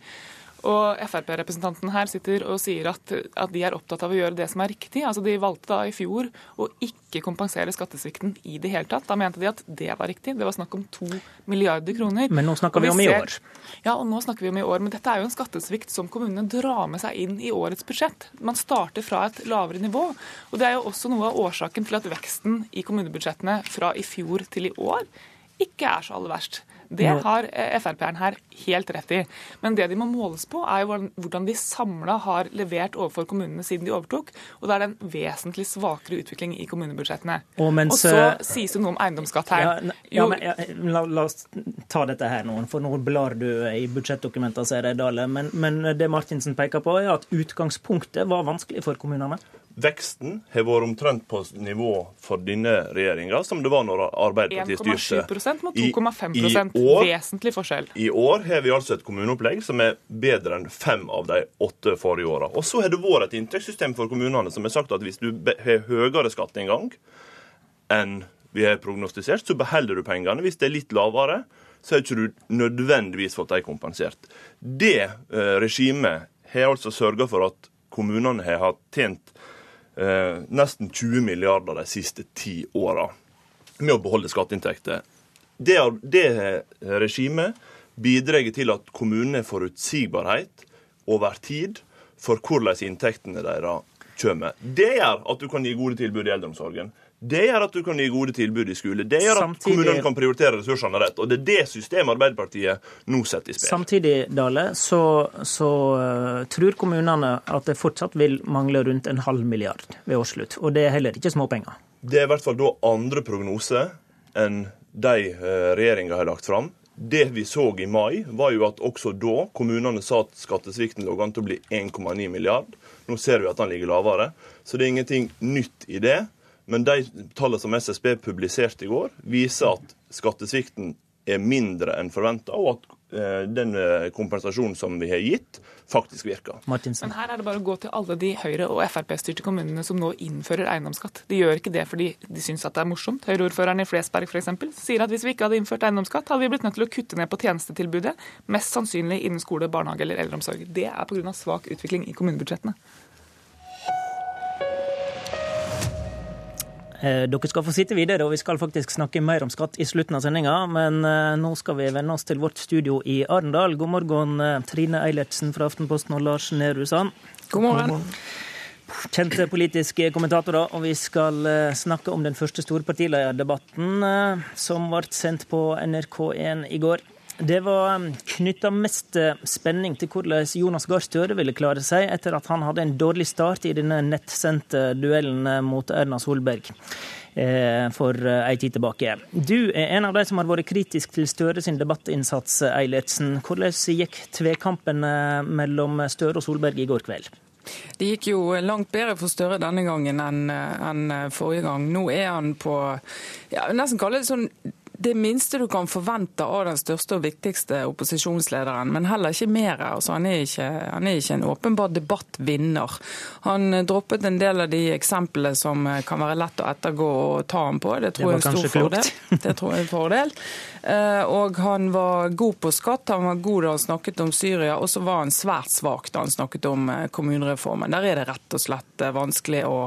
Og Frp-representanten her sitter og sier at, at, de er opptatt av å gjøre det som er riktig. Altså De valgte da i fjor å ikke kompensere skattesvikten i det hele tatt. Da mente de at det var riktig. Det var snakk om to milliarder kroner. Men nå snakker vi, vi om i år. Ja, og nå snakker vi om i år. Men dette er jo en skattesvikt som kommunene drar med seg inn i årets budsjett. Man starter fra et lavere nivå. Og det er jo også noe av årsaken til at veksten i kommunebudsjettene fra i fjor til i år ikke er så aller verst. Det har eh, Frp-eren her helt rett i. Men det de må måles på, er jo hvordan de samla har levert overfor kommunene siden de overtok. Og det er en vesentlig svakere utvikling i kommunebudsjettene. Og, mens, og så eh, sies det noe om eiendomsskatt her. Ja, ja, men, ja, la, la, oss ta dette her nå, for nå blar du i budsjettdokumentene, ser jeg, Dale. Men, men det Martinsen peker på, er at utgangspunktet var vanskelig for kommunene. Veksten har vært omtrent på nivå for denne regjeringa som det var når Arbeiderpartiet styrte. 1,7 mot 2,5 Vesentlig forskjell. I år har vi altså et kommuneopplegg som er bedre enn fem av de åtte forrige åra. Og så har det vært et inntektssystem for kommunene som har sagt at hvis du har høyere skatteinngang enn vi har prognostisert, så beholder du pengene. Hvis det er litt lavere, så har ikke du nødvendigvis fått dem kompensert. Det eh, regimet har altså sørga for at kommunene har tjent eh, nesten 20 milliarder de siste ti åra med å beholde skatteinntekter. Det, det regimet bidrar til at kommunene har forutsigbarhet over tid for hvordan inntektene deres kommer. Det gjør at du kan gi gode tilbud i eldreomsorgen. Det gjør at du kan gi gode tilbud i skole. Det gjør at Samtidig- kommunene kan prioritere ressursene rett. Og det er det systemet Arbeiderpartiet nå setter i spill. Samtidig, Dale, så, så eh, tror kommunene at det fortsatt vil mangle rundt en halv milliard ved årsslutt. Og det er heller ikke småpenger. Det er i hvert fall da andre prognoser enn de eh, regjeringa har lagt fram. Det vi så i mai, var jo at også da kommunene sa at skattesvikten lå an til å bli 1,9 milliard. Nå ser vi at den ligger lavere. Så det er ingenting nytt i det. Men de tallene som SSB publiserte i går, viser at skattesvikten er mindre enn forventa, og at eh, den eh, kompensasjonen som vi har gitt, faktisk virker. Men her er det bare å gå til alle de Høyre- og Frp-styrte kommunene som nå innfører eiendomsskatt. De gjør ikke det fordi de syns at det er morsomt. Høyre-ordføreren i Flesberg eksempel, sier at hvis vi ikke hadde innført eiendomsskatt, hadde vi blitt nødt til å kutte ned på tjenestetilbudet, mest sannsynlig innen skole, barnehage eller eldreomsorg. Det er pga. svak utvikling i kommunebudsjettene. Dere skal få sitte videre, og vi skal faktisk snakke mer om skatt i slutten av sendinga. Men eh, nå skal vi vende oss til vårt studio i Arendal. God morgen, eh, Trine Eilertsen fra Aftenposten og Lars Nehru Sand. God morgen. Kjente politiske kommentatorer, og vi skal eh, snakke om den første store partilederdebatten som ble sendt på NRK1 i går. Det var knytta mest eh, spenning til hvordan Jonas Gahr Støre ville klare seg etter at han hadde en dårlig start i denne nettsendte duellen eh, mot Erna Solberg eh, for ei tid tilbake. Du er en av de som har vært kritisk til Støre sin debattinnsats, Eilertsen. Hvordan gikk tvekampen mellom Støre og Solberg i går kveld? Det gikk jo langt bedre for Støre denne gangen enn enn forrige gang. Nå er han på ja, nesten kalle det sånn det minste du kan forvente av den største og viktigste opposisjonslederen, men heller ikke mer. Altså, han, er ikke, han er ikke en åpenbar debattvinner. Han droppet en del av de eksemplene som kan være lett å ettergå og ta ham på. Det tror Det jeg er en stor fordel. Det tror jeg er en fordel. Eh, Og han var god på skatt, han var god da han snakket om Syria, og så var han svært svak da han snakket om eh, kommunereformen. Der er det rett og slett eh, vanskelig å,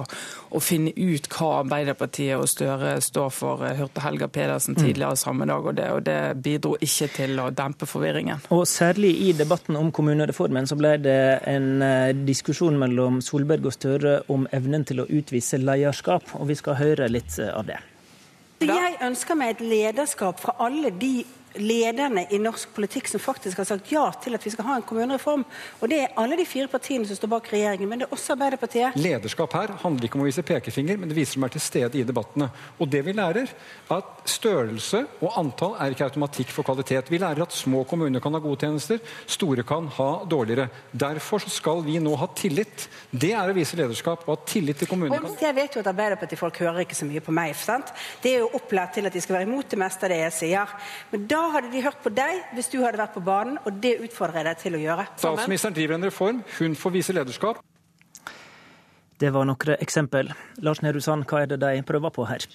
å finne ut hva Arbeiderpartiet og Støre står for. Hørte Helga Pedersen Mm. Tidligere samme dag, og det, og det bidro ikke til å dempe forvirringen. Og særlig i debatten om kommunereformen så ble det en eh, diskusjon mellom Solberg og Støre om evnen til å utvise lederskap, og vi skal høre litt eh, av det. Jeg ønsker meg et lederskap fra alle de lederne i norsk politikk som faktisk har sagt ja til at vi skal ha en kommunereform. Og det er alle de fire partiene som står bak regjeringen, men det er også Arbeiderpartiet. Lederskap her handler ikke om å vise pekefinger, men det viser som er til stede i debattene. Og det vi lærer, er at størrelse og antall er ikke automatikk for kvalitet. Vi lærer at små kommuner kan ha gode tjenester, store kan ha dårligere. Derfor så skal vi nå ha tillit. Det er å vise lederskap og ha tillit til kommunene. Og jeg vet jo at Arbeiderpartifolk hører ikke så mye på meg. sant? Det er jo opplært til at de skal være imot det meste av det jeg sier. Men da hadde de hørt på deg hvis du hadde vært på banen, og det utfordrer jeg deg til å gjøre. Statsministeren driver en reform, hun får vise lederskap. Det var noen eksempel. Lars Nehru Sand, hva er det de prøver på her?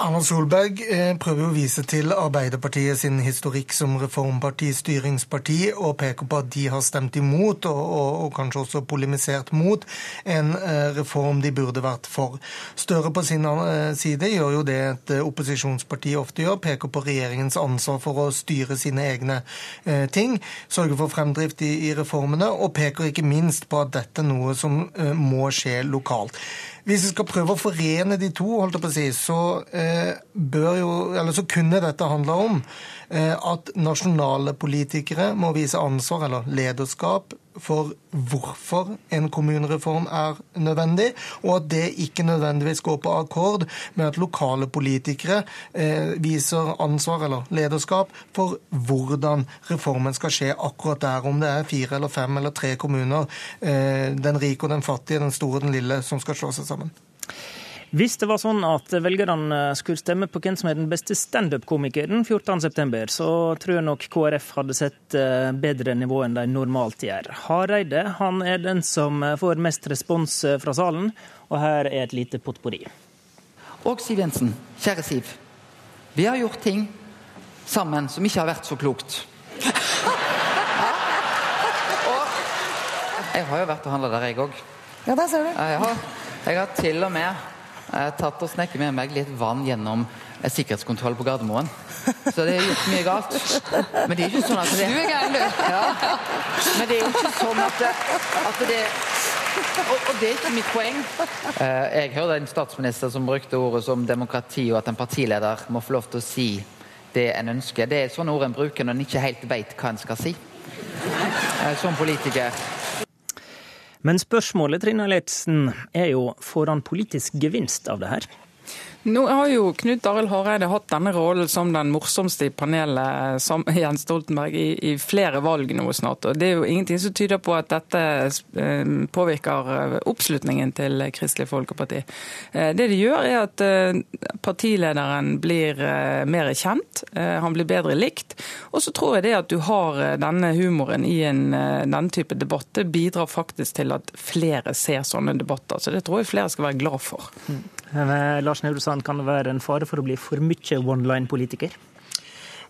Erna Solberg eh, prøver å vise til Arbeiderpartiet sin historikk som reformparti, styringsparti, og peker på at de har stemt imot, og, og, og kanskje også polemisert mot, en eh, reform de burde vært for. Støre på sin eh, side gjør jo det et opposisjonsparti ofte gjør, peker på regjeringens ansvar for å styre sine egne ting, sørge for fremdrift i, i reformene, og peker ikke minst på at dette er noe som må skje lokalt. Hvis vi skal prøve å forene de to, holdt jeg på å si, så, eh, jo, så kunne dette handle om at nasjonale politikere må vise ansvar eller lederskap for hvorfor en kommunereform er nødvendig, og at det ikke nødvendigvis går på akkord med at lokale politikere eh, viser ansvar eller lederskap for hvordan reformen skal skje akkurat der, om det er fire eller fem eller tre kommuner, eh, den rike og den fattige, den store og den lille, som skal slå seg sammen. Hvis det var sånn at velgerne skulle stemme på hvem som er den beste standup-komikeren 14.9, så tror jeg nok KrF hadde sett eh, bedre nivå enn de normalt gjør. Hareide han er den som får mest respons eh, fra salen, og her er et lite potpourri. Og Siv Jensen, kjære Siv. Vi har gjort ting sammen som ikke har vært så klokt. Og jeg har jo vært og handla der, jeg òg. Ja, der ser du. Jeg har, jeg har til og med Jeg har tatt og snekket med meg litt vann gjennom sikkerhetskontrollen sikkerhetskontroll på Gardermoen. Så det er gjort mye galt. Men det er ikke sånn at det Du er gæren, du. Ja. Men det er jo ikke sånn at det, at det og, og det er ikke mitt poeng. Eh, jeg hørte en statsminister som brukte ordet som demokrati, og at en partileder må få lov til å si det en ønsker. Det er sånne ord en bruker når en ikke helt vet hva en skal si. Eh, som politiker. Men spørsmålet Trine Leitzen, er jo får han politisk gevinst av det her? Nå har jo Knut Arild Hareide hatt denne rollen som den morsomste i panelet som Jens Stoltenberg i, i, flere valg nå snart. og Det er jo ingenting som tyder på at dette eh, påvirker eh, oppslutningen til Kristelig Folkeparti. Eh, det det gjør, er at partilederen blir mer kjent, han blir bedre likt. Og så tror jeg det at du har denne humoren i en, denne type debatt, det bidrar faktisk til at flere ser sånne debatter. Så det tror jeg flere skal være glad for. Mm. Lars Nehru kan være en fare for å bli for mye one-line-politiker?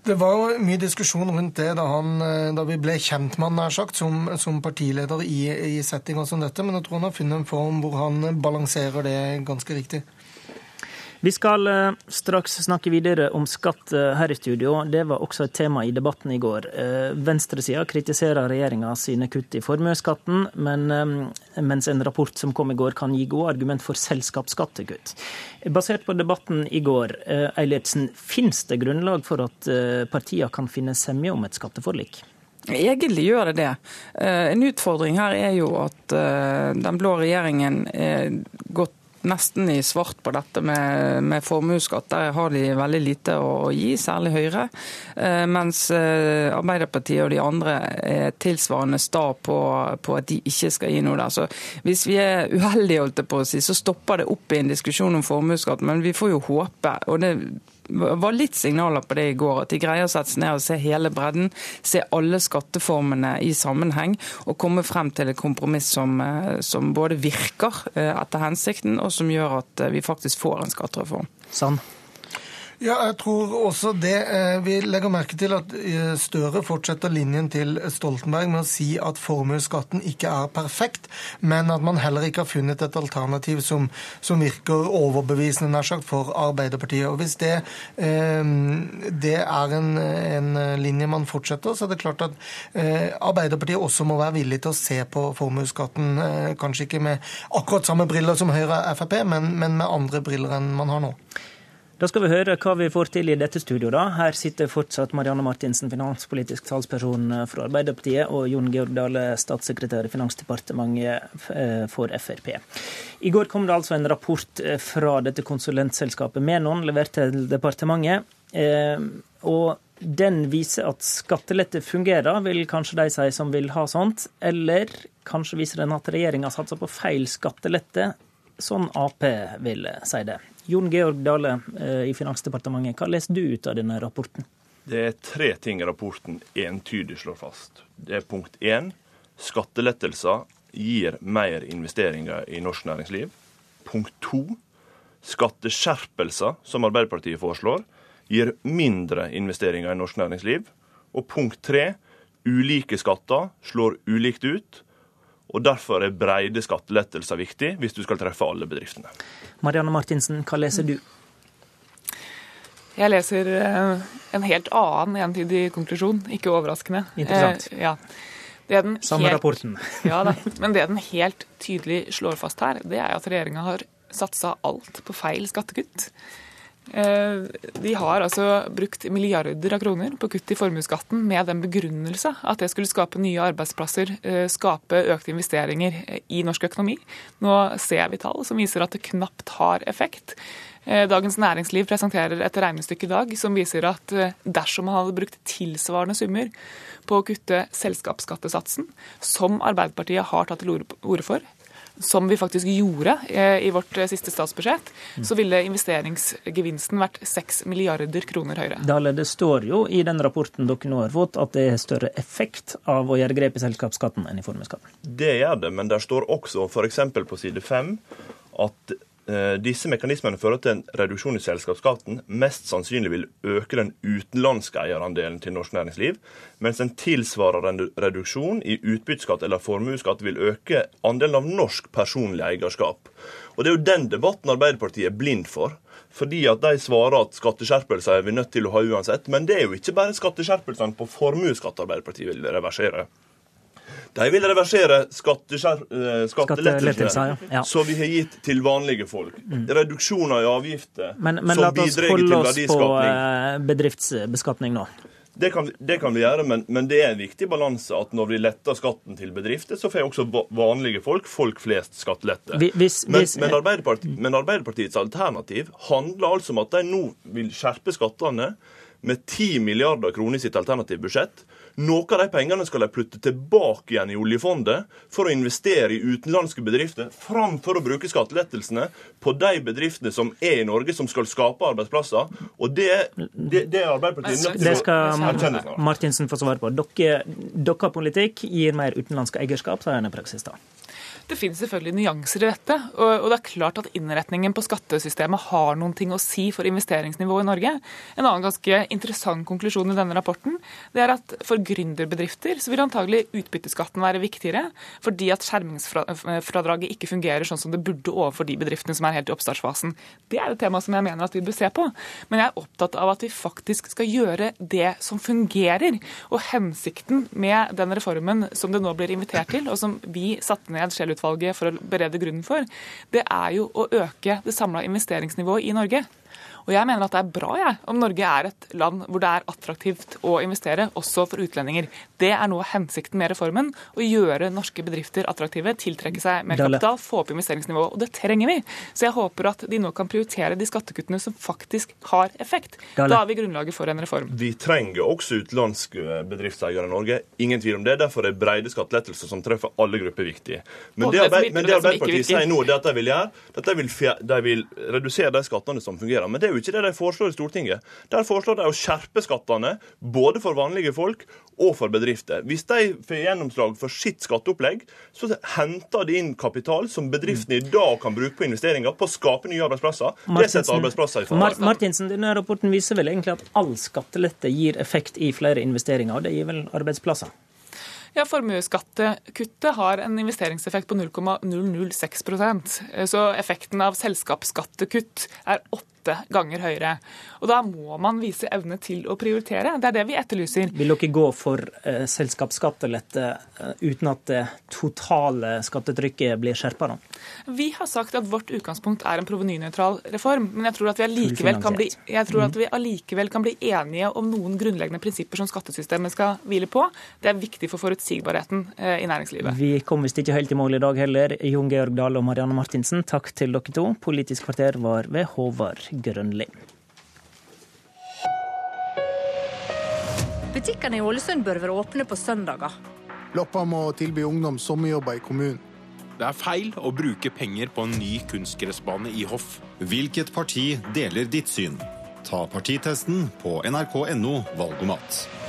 Det var mye diskusjon rundt det da, han, da vi ble kjent med han, nær sagt, som, som partileder i, i settinger som dette. Men jeg tror han har funnet en form hvor han balanserer det ganske riktig. Vi skal eh, straks snakke videre om skatt eh, her i studio. Det var også et tema i debatten i går. Eh, venstresida kritiserer regjeringa sine kutt i formuesskatten, men mens en rapport som kom i går kan gi gode argument for selskapsskattekutt. Basert på debatten i går, Eilertsen, finnes det grunnlag for at partiene kan finne semje om et skatteforlik? Egentlig gjør det det. En utfordring her er jo at den blå regjeringen er gått nesten i svart på dette med, med formuesskatt. Der har de veldig lite å gi, særlig Høyre. Eh, mens eh, Arbeiderpartiet og de andre er tilsvarende sta på, på, at de ikke skal gi noe der. Så hvis vi er uheldige, holdt jeg på å si, så stopper det opp i en diskusjon om formuesskatt. Men vi får jo håpe. og det var litt signaler på det i går. At de greier å sette seg ned og se hele bredden, se alle skatteformene i sammenheng og komme frem til et kompromiss som, eh, som både virker eh, etter hensikten, og som gjør at eh, vi faktisk får en skattereform. Sånn. Ja, jeg tror også det. Eh, vi legger merke til at eh, Støre fortsetter linjen til Stoltenberg med å si at formuesskatten ikke er perfekt, men at man heller ikke har funnet et alternativ som, som virker overbevisende nær sagt, for Arbeiderpartiet. Og Hvis det, eh, det er en, en, linje man fortsetter, så er det klart at Arbeiderpartiet også må være villig til å se på formuesskatten, kanskje ikke med akkurat samme briller som Høyre og Frp, men, men med andre briller enn man har nå. Da skal vi høre hva vi får til i dette studioet. da. Her sitter fortsatt Marianne Martinsen, finanspolitisk talsperson for Arbeiderpartiet, og Jon Georg Dale, statssekretær i Finansdepartementet eh, for Frp. I går kom det altså en rapport eh, fra dette konsulentselskapet Menon, levert til departementet. Eh, og den viser at skattelette fungerer, vil kanskje de si som vil ha sånt. Eller kanskje viser den at regjeringa satser på feil skattelette, sånn Ap vil si det. Jon Georg Dale eh, i Finansdepartementet, hva leser du ut av denne rapporten? Det er tre ting rapporten entydig slår fast. Det er punkt én skattelettelser gir mer investeringer i norsk næringsliv. Punkt to skatteskjerpelser, som Arbeiderpartiet foreslår, gir mindre investeringer i norsk næringsliv. Og punkt tre ulike skatter slår ulikt ut og Derfor er breide skattelettelser viktig hvis du skal treffe alle bedriftene. Marianne Martinsen, hva leser du? Jeg leser eh, en helt annen entydig konklusjon, ikke overraskende. Interessant. Eh, ja. Samme helt, rapporten. <laughs> ja da. Men det den helt tydelig slår fast her, det er at regjeringa har satsa alt på feil skattekutt. Eh, de har altså brukt milliarder av kroner på kutt i formuesskatten med den begrunnelse at det skulle skape nye arbeidsplasser, eh, skape økte investeringer i norsk økonomi. Nå ser vi tall som viser at det knapt har effekt. Eh, Dagens Næringsliv presenterer et regnestykke i dag som viser at dersom man hadde brukt tilsvarende summer på å kutte selskapsskattesatsen, som Arbeiderpartiet har tatt til orde for, som vi faktisk gjorde eh, i vårt eh, siste statsbudsjett, mm. så ville investeringsgevinsten vært 6 milliarder kroner høyere. Dale, det står jo i den rapporten dere nå har fått at det er større effekt av å gjøre grep i selskapsskatten enn i formuesskatten. Det gjør det, men der står også f.eks. på side 5 at disse mekanismene fører til en reduksjon i selskapsskatten, mest sannsynlig vil øke den utenlandske eierandelen til norsk næringsliv, mens en tilsvarende reduksjon i utbytteskatt eller formuesskatt vil øke andelen av norsk personlig eierskap. Og Det er jo den debatten Arbeiderpartiet er blind for. Fordi at de svarer at skatteskjerpelser er vi nødt til å ha uansett. Men det er jo ikke bare skatteskjerpelsene på formuesskatt Arbeiderpartiet vil reversere. De vil reversere skattelettelser skattelettelsene ja. som vi har gitt til vanlige folk. Mm. Reduksjoner i avgifter men, men som bidrar til verdiskapning. Men la oss holde oss på eh, bedriftsbeskatning nå. Det kan, det kan, vi gjøre, men, men, det er en viktig balanse at når vi letter skatten til bedrifter, så får også vanlige folk, folk flest, skattelette. Hvis, men, hvis, men, Arbeiderpartiet, men, Arbeiderpartiets alternativ handler altså om at de nå vil skjerpe skattene med 10 milliarder kroner i sitt alternative budsjett. Noe av de pengene skal de putte tilbake igjen i oljefondet for å investere i utenlandske bedrifter, framfor å bruke skattelettelsene på de bedriftene som er i Norge, som skal skape arbeidsplasser. Og det, det, det er Arbeiderpartiet. Det skal Martinsen få svare på. Dere, dere politikk gir mer utenlandsk eierskap, sa han i praksis da. Det finnes selvfølgelig nyanser i dette. Og, det er klart at innretningen på skattesystemet har noen ting å si for investeringsnivået i Norge. En annen ganske interessant konklusjon i denne rapporten det er at for gründerbedrifter så vil antagelig utbytteskatten være viktigere, fordi at skjermingsfradraget ikke fungerer sånn som det burde overfor de bedriftene som er helt i oppstartsfasen. Det er et tema som jeg mener at vi bør se på. Men jeg er opptatt av at vi faktisk skal gjøre det som fungerer. Og hensikten med den reformen som det nå blir invitert til, og som vi satte ned Scheel utvalget for å berede grunnen for, det er jo å øke det samla investeringsnivået i Norge. Og jeg mener at det er bra jeg, om Norge er et land hvor det er attraktivt å investere, også for utlendinger. Det er noe av hensikten med reformen. Å gjøre norske bedrifter attraktive, tiltrekke seg mer kapital, få opp investeringsnivået. Og det trenger vi. Så jeg håper at de nå kan prioritere de skattekuttene som faktisk har effekt. Da har vi grunnlaget for en reform. Vi trenger også utenlandske bedriftseiere i Norge. Ingen tvil om det. Derfor er brede skattelettelser som treffer alle grupper, viktig. Men det, men det Arbeiderpartiet sier nå, det at de vil gjøre, at de vil, de vil redusere de skattene som fungerer. Men det er jo ikke det de foreslår i Stortinget. Der foreslår de å skjerpe skattene både for vanlige folk og for bedrifter. Hvis de får gjennomslag for sitt skatteopplegg, så henter de inn kapital som bedriftene i dag kan bruke på investeringer, på å skape nye arbeidsplasser. Det setter arbeidsplasser i fare. Martinsen, denne rapporten viser vel egentlig at all skattelette gir effekt i flere investeringer, og det gir vel arbeidsplasser? Ja, Formuesskattekuttet har en investeringseffekt på 0,006% Så effekten av selskapsskattekutt er 8 åtte ganger høyere. Og Da må man vise evne til å prioritere. Det er det vi etterlyser. Vil dere gå for eh, selskapsskattelette eh, uten at det totale skattetrykket blir skjerpa? Vi har sagt at vårt utgangspunkt er en provenynøytral reform. Men jeg tror at vi allikevel kan, bli, at vi allikevel kan bli enige om noen grunnleggende prinsipper som skattesystemet skal hvile på. Det er viktig for forutsigbarheten eh, i næringslivet. Vi kom visst ikke helt i mål i dag heller. Jon Georg Dale og Marianne Martinsen, takk til dere to. Politisk kvarter var ved Håvard Grønli. Butikkene i Ålesund bør være åpne på søndager. Loppa må tilby ungdom sommerjobber i kommunen. Det er feil å bruke penger på en ny kunstgressbane i Hoff. Hvilket parti deler ditt syn? Ta partitesten på nrk.no valgomat.